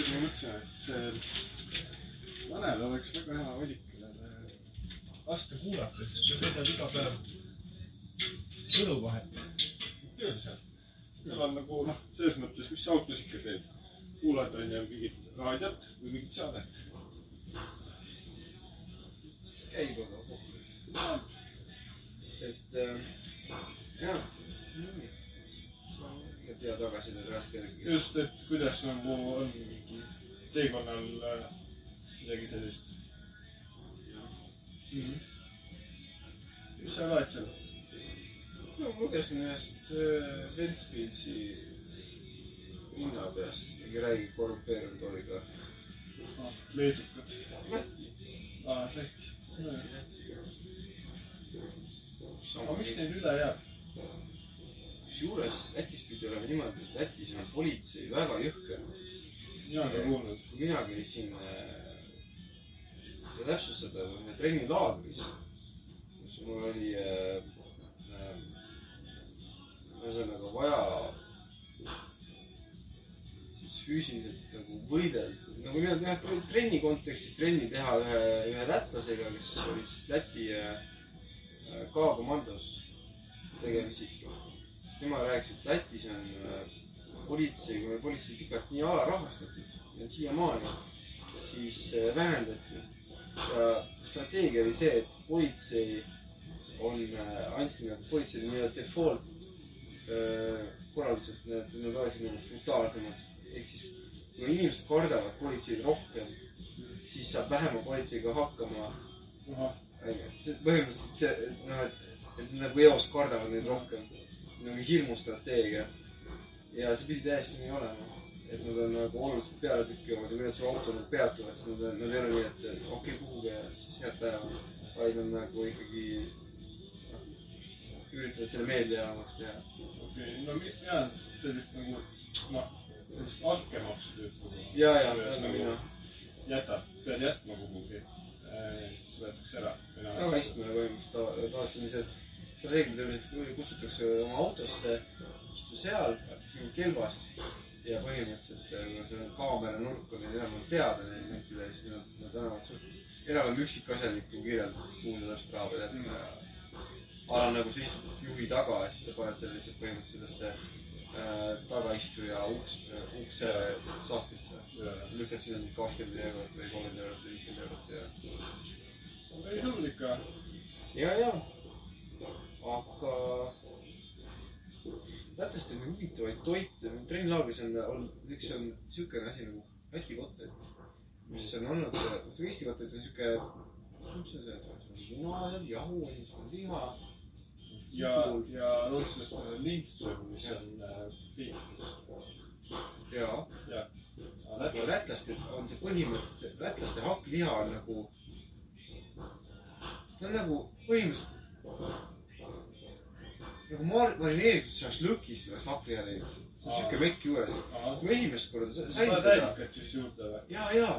tead, ma mõtlesin, et see Tanel oleks väga hea valik, kellele lasta kuulata, sest ta sõidab iga päev võluvahet tööl seal. tal on nagu noh, selles mõttes, mis sa autos ikka teed, kuulad onju mingit raadiot või mingit saadet. käib aga pohhu. et äh, jah, et hea tagasiside raske. just, et kuidas nagu on teekonnal äh, midagi sellist mm. -hmm. mis sa loed seal? No lugesin ühest äh, Ventspilsi linnapeast, mingi räägi korrumpeerunud Oliga. Ah, leedukad. Läti. aa, Läti. aga miks neil üle jääb? kusjuures Lätis pidi olema niimoodi, et Lätis on politsei väga jõhker. mina ka kuulnud. mina käisin äh, täpsustada, trennilaagris, kus mul oli äh, ühesõnaga vaja füüsiliselt nagu võidelda, nagu nii-öelda jah, trenni kontekstis trenni teha ühe, ühe lätlasega, kes oli siis Läti äh, K-komandos tegev isik. siis tema rääkis, et Lätis on äh, politsei, kui oli politsei pikalt nii alarahvastatud ja siiamaani, siis äh, vähendati. ja strateegia oli see, et politsei on, anti nagu politseile nii-öelda default korraldused, need, need oleksid nagu brutaalsemad. ehk siis, kui inimesed kardavad politseid rohkem, siis saab vähema politseiga hakkama onju, see põhimõtteliselt see, et noh, et, et nagu eos kardavad neid rohkem. nagu hirmustrateegia. ja see pidi täiesti nii olema. et nad on nagu oluliselt pealetükkivamad ja kui nad su auto nagu peatuvad, siis nad, nad ei ole nii, et okei okay,, kuhugi ja siis head päeva. vaid nad nagu ikkagi üritavad selle meeldejäävamaks teha. okei, no mi- mina sellist nagu, noh, sellist altkäemaksu tööd. ja, ja, nagu mina. jätad, pead jätma kuhugi, siis võetakse ära. hästi mulle põhimõtteliselt ta- tavaliselt seda reeglitele kutsutakse oma autosse, istu seal, kelbast ja põhimõtteliselt, kuna sul on kaamera nurk on neil enam-vähem teada neil mentidel, siis nad, nad annavad suht enam-vähem üksikasjaliku kirjelduse, kuhu sa täpselt raha pead jätma ja a la nagu sa istud juhi taga ja siis sa paned selle lihtsalt põhimõtteliselt sellesse äh, tagaistuja uks, ukse sahtlisse. lükkad sinna mingi kakskümmend eurot või kolmkümmend eurot või viiskümmend eurot ja päris hull ikka. ja, ja, aga lätlastel on huvitavaid toite, trennilaagris on, on, üks on siukene asi nagu Läti kotlet, mis on olnud, Eesti kotlet on siuke, mis see on, muna seal, jahu on, siis on liha. ja, ja rootslastel on lindström, mis on äh, ja, ja aga lätlastel, on see põhimõtteliselt see, lätlaste hakkliha on nagu, ta on nagu põhimõtteliselt nagu mar-, marineeritud šašlõkis oleks hakkliha teinud. see on siuke mekk juures. kui esimest korda sa- sain seda, häibikat siis juurde või? ja, ja,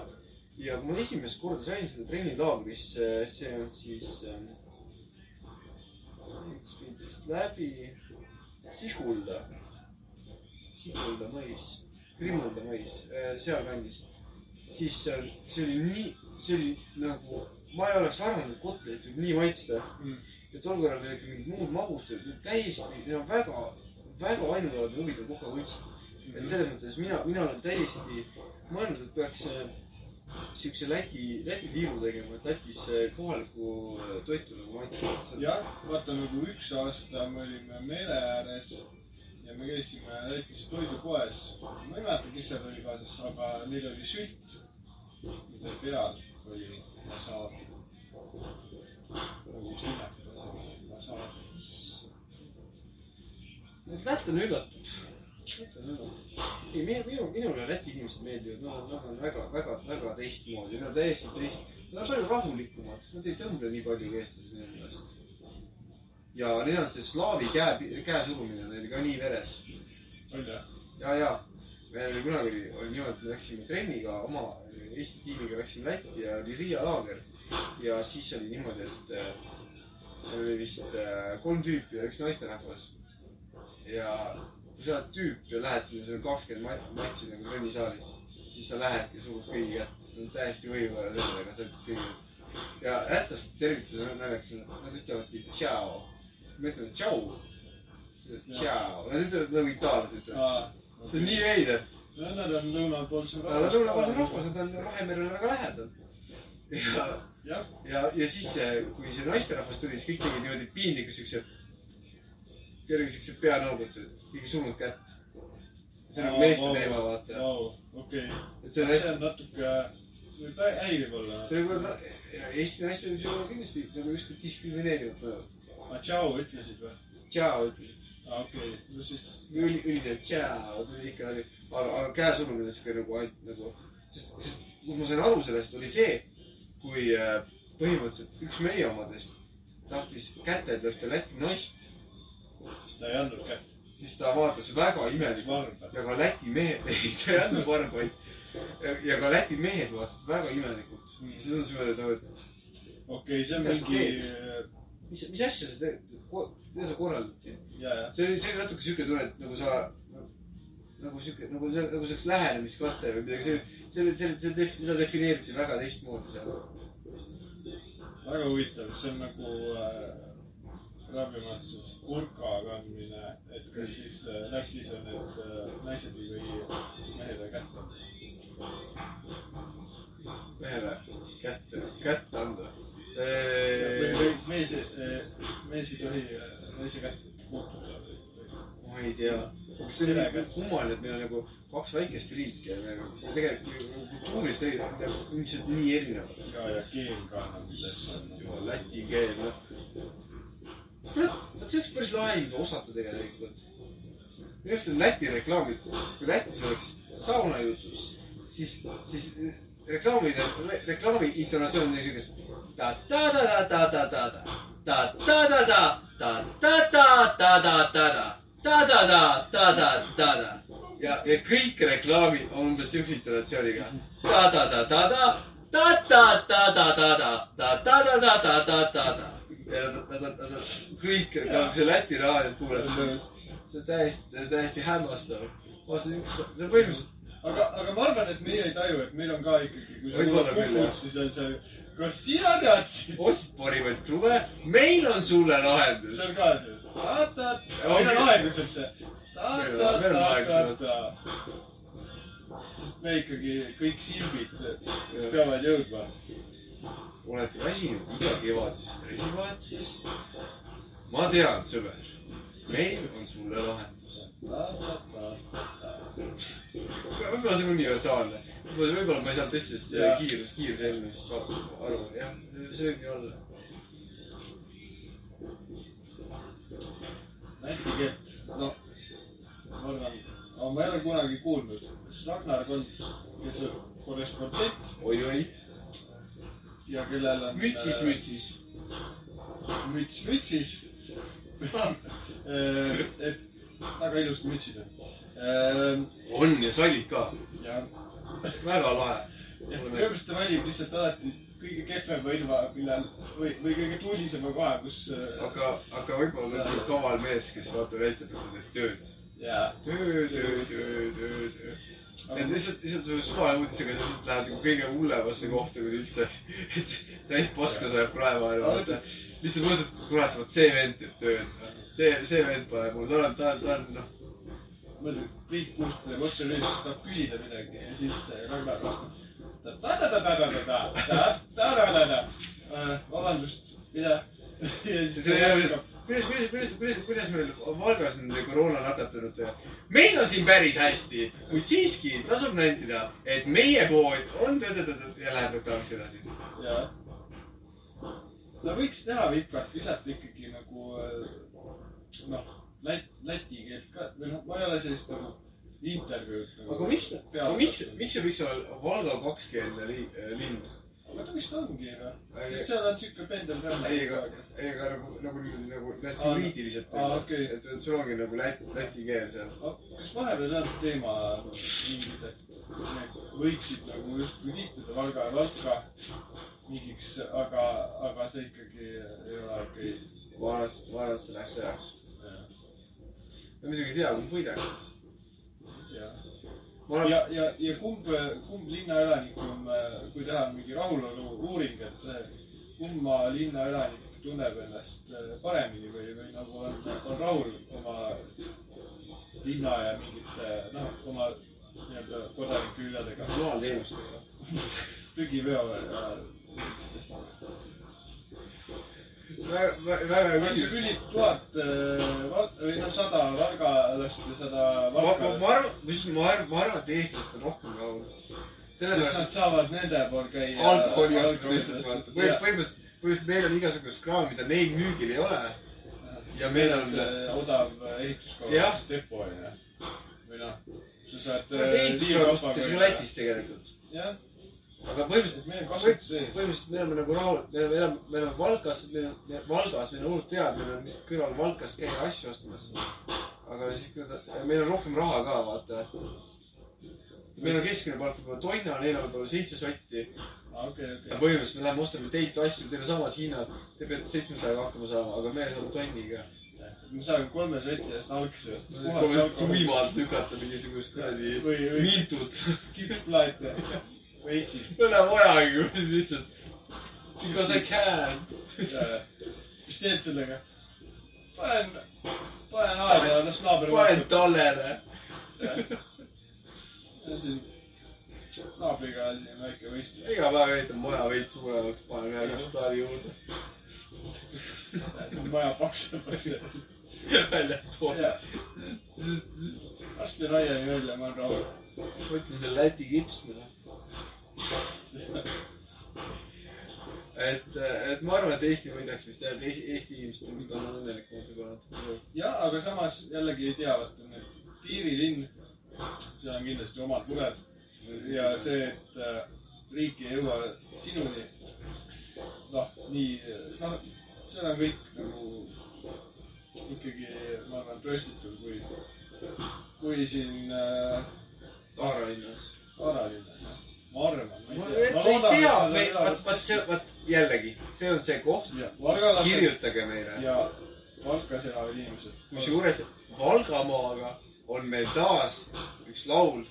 ja kui ma esimest korda sain seda trennilaagris, see on siis ähm,, siis läbi Sihulda, Sihulda mõis, Krimmulda mõis, sealkandis. siis on, see oli nii, see oli nagu, ma ei oleks arvanud, et kotlet võib nii maitsta Mm. ja tol korral olid ka mingid muud magustused, täiesti, neil on väga, väga ainulaadne huvitav kukakunst. et selles mõttes mina, mina olen täiesti mõelnud, et peaks äh, siukse Läti, Läti tiiru tegema, et Lätis äh, kohalikku äh, toitu nagu maitseda. jah, vaata nagu üks aasta me olime mere ääres ja me käisime Lätis toidupoes. ma ei mäleta, kes seal oli kaasas, aga neil oli sült, mille peal oli wasabi. nagu sinnakas oli wasabi. lätlane üllatab. ei, minu, minu, minule Läti inimesed meeldivad, on, nad on väga, väga, väga teistmoodi, nad on täiesti teist, nad on palju rahulikumad, nad ei tõmble nii palju kui eestlased minu meelest. ja neil on see slaavi käe, käesurumine neil ka nii veres on jah? ja, ja meil oli kunagi oli, oli niimoodi, et me läksime trenniga oma Eesti tiimiga läksime Lätti ja oli Riia laager. ja siis oli niimoodi, et äh, seal oli vist äh, kolm tüüpi ja üks naisterahvas. ja kui sa oled tüüp ja lähed sul on kakskümmend ma- matsi nagu trennisaalis, siis sa lähedki ja surud kõigi kätt. Nad on täiesti võivõõra sellega, sa ütled kõigile. ja lätlaste tervitus on naljakas, nad ütlevadki tšau. me ütleme tšau. tšau, nad ütlevad nagu itaallased ütlevad. see on nii veider. no nad on lõunapoolsem Nad on lõunapoolsem rahvas, nad on Vahemerele väga lähedal. ja, jah, ja, ja siis, kui see naisterahvas tuli, siis kõik tegid niimoodi piinliku siukse, kerge siukse peanoogutused, keegi surnud kätt. see on nagu meeste teema, vaata. vau, okei. et see on hästi, natuke, see võib hä- häiriv olla. see võib olla, Eesti naistel võib see olla kindlasti nagu ükskord diskrimineerivat mõju. aga tšau ütlesid või? tšau ütlesid. okei, no siis õli, õline tšää tuli ikka läbi, aga, aga käesurumine on siuke nagu nagu, sest, sest kus ma sain aru sellest, oli see, kui äh, põhimõtteliselt üks meie omadest tahtis kätelda ühte Läti naist, siis ta ei andnud kätt, siis ta vaatas väga imelikult. Ja ka Läti mehed, ei ta ei andnud varba, vaid ja ka Läti mehed vaatasid väga imelikult. siis on siuke nagu, et okei, see on mingi, mis, mis asja sa teed, mida sa korraldad siin? see oli, see oli natuke siuke tunne, et nagu sa, nagu siuke, nagu see, nagu see oleks lähenemiskatse või midagi, see, see see, see, seda defineeriti väga teistmoodi seal. väga huvitav, see on nagu äh, läbimõtluses burka kandmine, et kas siis äh, Lätis on need äh, naised ei või mehele kätte mehele kätte, kätte anda. või mees, mees ei tohi äh, naise kätt puutuda ma ei tea, aga see on nii kummaline, et meil on nagu kaks väikest riiki ja me nagu tegelikult ei- nagu lihtsalt nii erinevad. ja, ja keel ka nagu läti keel, noh kurat, vot see oleks päris lahe osata tegelikult. minu arust on Läti reklaamid, kui Lätis oleks sauna jutus, siis, siis reklaamide, reklaami intonatsioon on niisugune ta-ta-ta-ta-ta-ta-ta, ta-ta-ta-ta, ta-ta-ta-ta-ta-ta-ta, ta-ta-ta-ta-ta-ta-ta. ja, ja kõik reklaamid on umbes siukse intonatsiooniga ta-ta-ta-ta-ta, ta-ta-ta-ta-ta-ta-ta, ta-ta-ta-ta-ta-ta-ta ja nad, nad, nad kõik, see Läti raadios kuulas, see on täiesti, täiesti hämmastav. ma mõtlesin, üks, see on põhimõtteliselt aga, aga ma arvan, et meie ei taju, et meil on ka ikkagi, kui sa kuulad kukut, siis on see, kas sina teadsid? ostsid parimaid kruve, meil on sulle lahendus. see on ka see, ta-ta-ta, meil on aeglasem see, ta-ta-ta-ta-ta. sest me ikkagi kõik silbid peavad jõudma olete väsinud iga kevadisest reisivahetusest? ma tean, sõber, meil on sulle lahendus. võib-olla see universaalne, võib-olla, ma ei saanud teistest Jaa. kiirus, kiirushelmist aru, jah, see võib nii olla. läti keelt, no ma arvan, ma ei ole kunagi kuulnud, kas Ragnar Kond, kes on korrespondent oi-oi, ja kellel on. mütsis, mütsis. müts mütsis. et väga ilusad mütsid on. on ja sallid ka, väga lahe. minu meelest ta valib lihtsalt alati kõige kehvema ilma, millal või, või kõige tuulisema koha, kus. aga, aga võib-olla on see kaval mees, kes vaatab ette, et ta teeb tööd. töö, töö, töö, töö, töö. Et lihtsalt, lihtsalt selle suvale uudisega sa lihtsalt lähed nagu kõige hullemasse kohta, kui üldse, et täis paska sajab praegu vaata. lihtsalt mõtled, et kurat, vot see vend teeb tööd. see, see vend paneb mul, ta on, ta on, ta on, noh. mõtled, Priit Kuusk tuleb otse üles, tahab küsida midagi ja siis äh, Ragnar vastab. vabandust, mida? ja siis ta jätkab. kuidas, kuidas, kuidas, kuidas, kuidas meil Valgas nende koroona nakatunutega? meil on siin päris hästi, kuid siiski tasub nentida, et meie pood on tõdõdõdõ ja läheb reklaamiks edasi. jaa. ta võiks teha pikalt, visata ikkagi nagu noh, lät-, läti keelt ka või noh, ma ei ole sellist nagu intervjuud nagu. aga miks, aga miks, miks see võiks olla Valga kakskeelne li, linn? Aga ta vist ongi Ei, sest seal on siuke pendelränne. ei, ega, ei, aga nagu, nagu niimoodi nagu hästi juriidiliselt okei. et, et sul ongi nagu läti, läti keel seal. kas vahepeal on teema mingid, et võiksid nagu justkui liituda Valga ja Valka mingiks, aga, aga see ikkagi ei ole okei vanas, vanas see läks sõjaks. ma muidugi ei tea, kumb võidaks siis. ja, arvan, ja, ja, ja kumb, kumb linnaelanik on, kui teha mingi rahulolu uuring, et kumma linnaelanik tunneb ennast paremini või, või nagu on, on rahul oma linna ja mingite noh, oma nii-öelda kodanike hüvedega, kommunaalteenustega. prügiveo ja sellistest. väga, väga küsimus. küsid tuhat eh, või noh, sada valgalast ja sada ma, ma, ma arvan, kusjuures ma arvan, ma arvan, et eestlased on rohkem rahul. sest nad saavad nende pool käia. alkoholi ostnud lihtsalt vaata. põhimõtteliselt, põhimõtteliselt meil on igasugust kraami, mida neil müügil ei ole. ja meil on see odav ehituskaubandus depo onju. või noh, sa saad. ostetakse ka Lätis tegelikult. jah, aga põhimõtteliselt, meil on kasutus sees. põhimõtteliselt me oleme nagu rahul, me oleme, me oleme, me Valgas, me oleme Valgas, meil on hullult head, meil on lihtsalt kõrval Valkas käia asju ostmas. aga siis, kui meil on rohkem raha ka, vaata. meil on keskmine palk juba tonna, neil on võib-olla seitse sotti okei. põhimõtteliselt me läheme ostame teilt asju, teil on samad hinnad, te peate seitsmesajaga hakkama saama, aga me saame tonniga. ma saan kolme soti eest algsi osta. tuimalt lükata mingisugust kuradi mintut. kipsplaate, veitsid. ei ole vajagi, lihtsalt because I can. mis teed sellega? panen, panen aeda las naaber panen tallele. siin naabriga siin väike võistlus. iga päev ehitan maja veits suuremaks, panen ühe kipsplaadi juurde. maja paksemaks. väljapoole. ja lasti raieni välja, ma olen rahul. võtsin selle Läti kips, noh. et, et ma arvan, et Eesti võidaks vist jah, et Eesti, Eesti inimesed on vist õnnelikumad võib-olla natuke. ja, aga samas jällegi ei tea, vaata nüüd piirilinn, seal on kindlasti omad mured ja see, et äh, riik ei jõua sinuni. noh, nii, noh, seal on kõik nagu ikkagi, ma arvan, trööstitud, kui, kui siin äh, Taara linnas. Aara linnas, jah. ma arvan, ma ma tea, me, vaat, vaat see, vaat jällegi, see on see koht, kirjutage meile. ja Valkas elavad inimesed. kusjuures Valgamaaga on meil taas üks laul,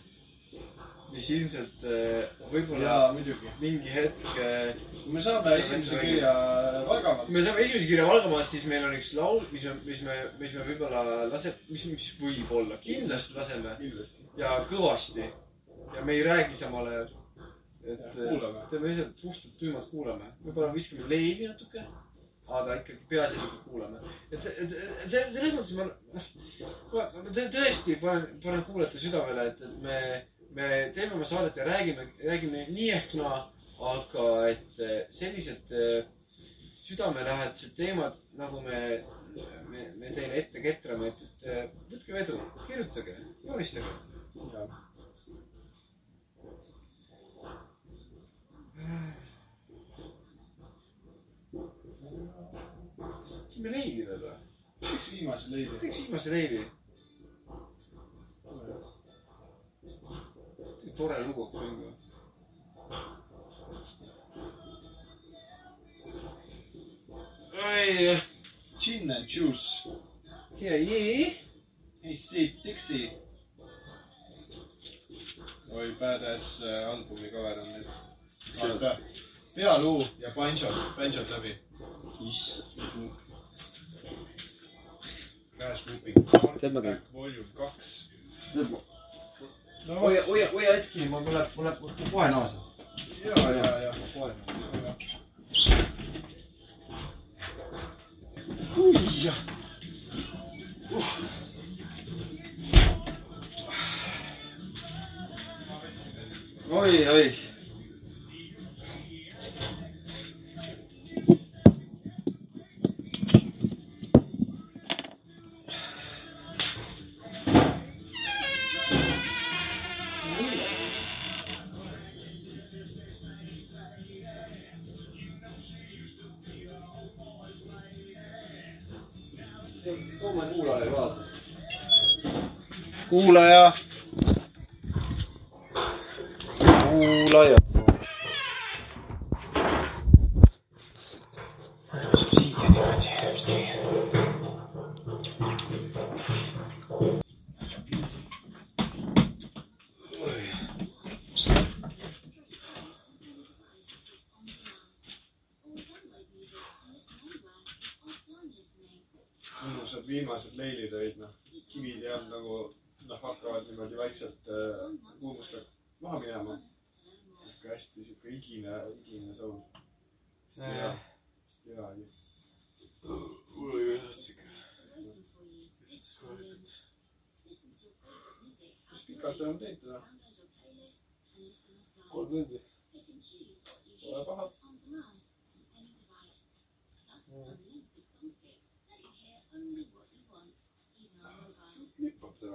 mis ilmselt äh, võib-olla mingi hetk äh, kui me saame esimese kirja Valgamaalt kui me saame esimese kirja Valgamaalt, siis meil on üks laul, mis me, mis me, mis me võib-olla lase-, mis, mis võib-olla, kindlasti laseme ja kõvasti. ja me ei räägi samal ajal. Et kuulame. teeme lihtsalt puhtalt tuimalt kuulame, võib-olla viskame leili natuke, aga ikkagi peaasjalikult kuulame. et see, et see, selles mõttes ma, ma, ma tõ- tõesti panen, panen kuulajate südamele, et, et me, me teeme oma saadet ja räägime, räägime nii ehk naa, aga et eh, sellised eh, südamelähedased teemad, nagu me, me, me teile ette ketrame, et, et võtke vedu, kirjutage, joonistage. Leili veel või? üks viimase leili. teeks viimase leili. tore lugu hakkas mängima. oi, Gin and juice. hea jee. Hey Steve Dixie. oi, badass äh, albumi cover on nüüd. vaata, pealuu ja banjod, banjod läbi. issand. Crash Whooping. Tead ma küll. Volume kaks. hoia, hoia, hoia hetki, ma, mul läheb, mul läheb mul läheb kohe naasa. ja, ja, ja. kohe. ui jah. oi, oi. Kuulaja kuulaja. kuulaja. siia niimoodi hästi. mõnusad viimased leilid olid, noh, kivid ei olnud nagu, noh, hakkavad niimoodi vaikselt äh, kuumust maha minema. sihuke hästi sihuke igine, igine sound. hea, hästi hea oli. mul oli ka siuke. kas pikalt enam teed teda? kolm tundi. Pole paha.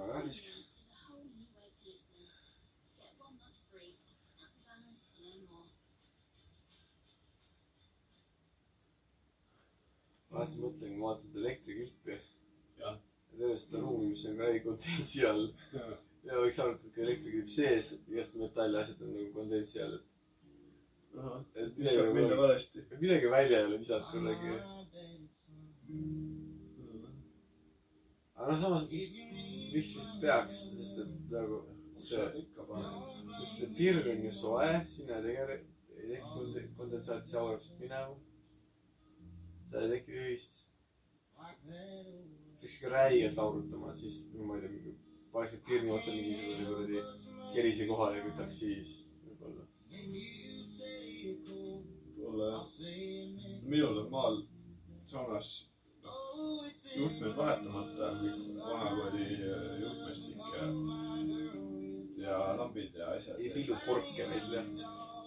jah. alati mõtlen, kui ma vaatan seda elektrikilpi. Jah. ja terve seda ruumi, mis on ka kondentsi all. ja võiks arvata, et ka elektrikilp sees igast metalli asjad on nagu kondentsi all, et, et saab minna midagi, valesti? midagi välja ei ole visatud kuidagi. aga noh, samas miks, miks vist peaks, sest et nagu see, sest see pirn on ju soe, sinna ei tege-, ei teki konde- kondentsaati, see aurab sealt minema. seal ei teki ühist. peaks ikka räigelt laurutama, et siis, ma ei tea, paneks need pirni otsa mingisugune kuradi kerise kohale ja kütaks siis võib-olla. võib-olla jah. minul on maal saunas juhtmed vahetamata, kõik vanakooli juhtmestik ja, ja lambid ja asjad. ei pillu korke välja.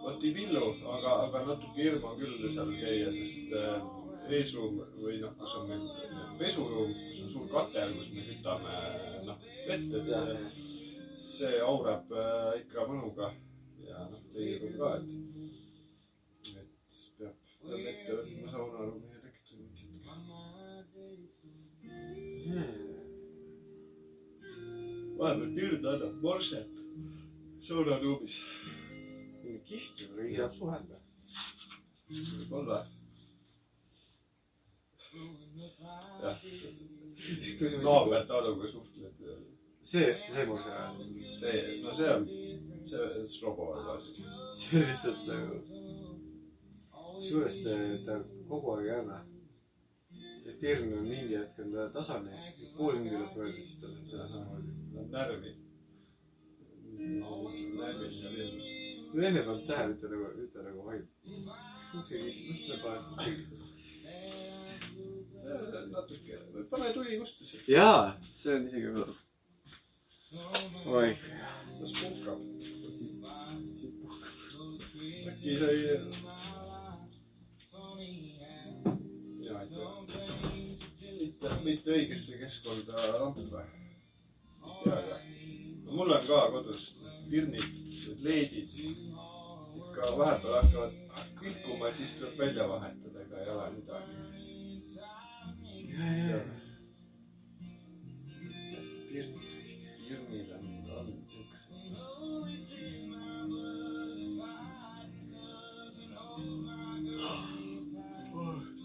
vot ei pillu, aga, aga natuke hirm on küll seal käia, sest äh, eesruum või noh, kus on meil pesuruum, kus on suur katel, kus me kütame noh vett, et see aurab äh, ikka mõnuga ja noh, ruum ka, et, et peab, peab ette võtma saunaruumi vahepeal pirn annab morset saunaruumis, kihvt, keegi tahab suhelda. võib-olla. jah, naaber Taaluga suhtled see, see mul see, see, no see on, see Strobo asi. see lihtsalt nagu, kusjuures ta kogu aeg ei anna. Ja pirn on mingi hetk on ta tasane siis pool tundi lõppu öelda, siis ta on seda samamoodi. Läheb närvi. sa enne pannud tähele, ütle nagu, ütle nagu vaid. kas ukse, mis ta paneb? natuke, pane tuli kustu siit. jaa, see on isegi veel. oi, las puhkab. äkki sai. mitte, mitte õigesse keskkonda lamp või? ei tea ka. mul on ka kodus pirnid, leedid. ikka vahepeal hakkavad kilkuma ja siis tuleb välja vahetada, ega ei ole midagi. pirnid on, on siuksed.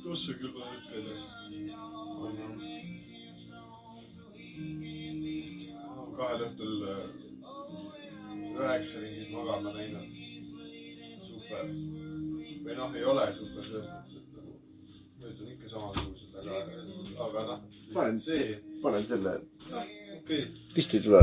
kus see küll on hetkel kahel õhtul äh, üheksa ringi magama läinud. super. või noh, ei ole super selles mõttes, et nagu need on ikka samasugused, aga, aga noh. Panen see, panen selle okei okay. pisti tule.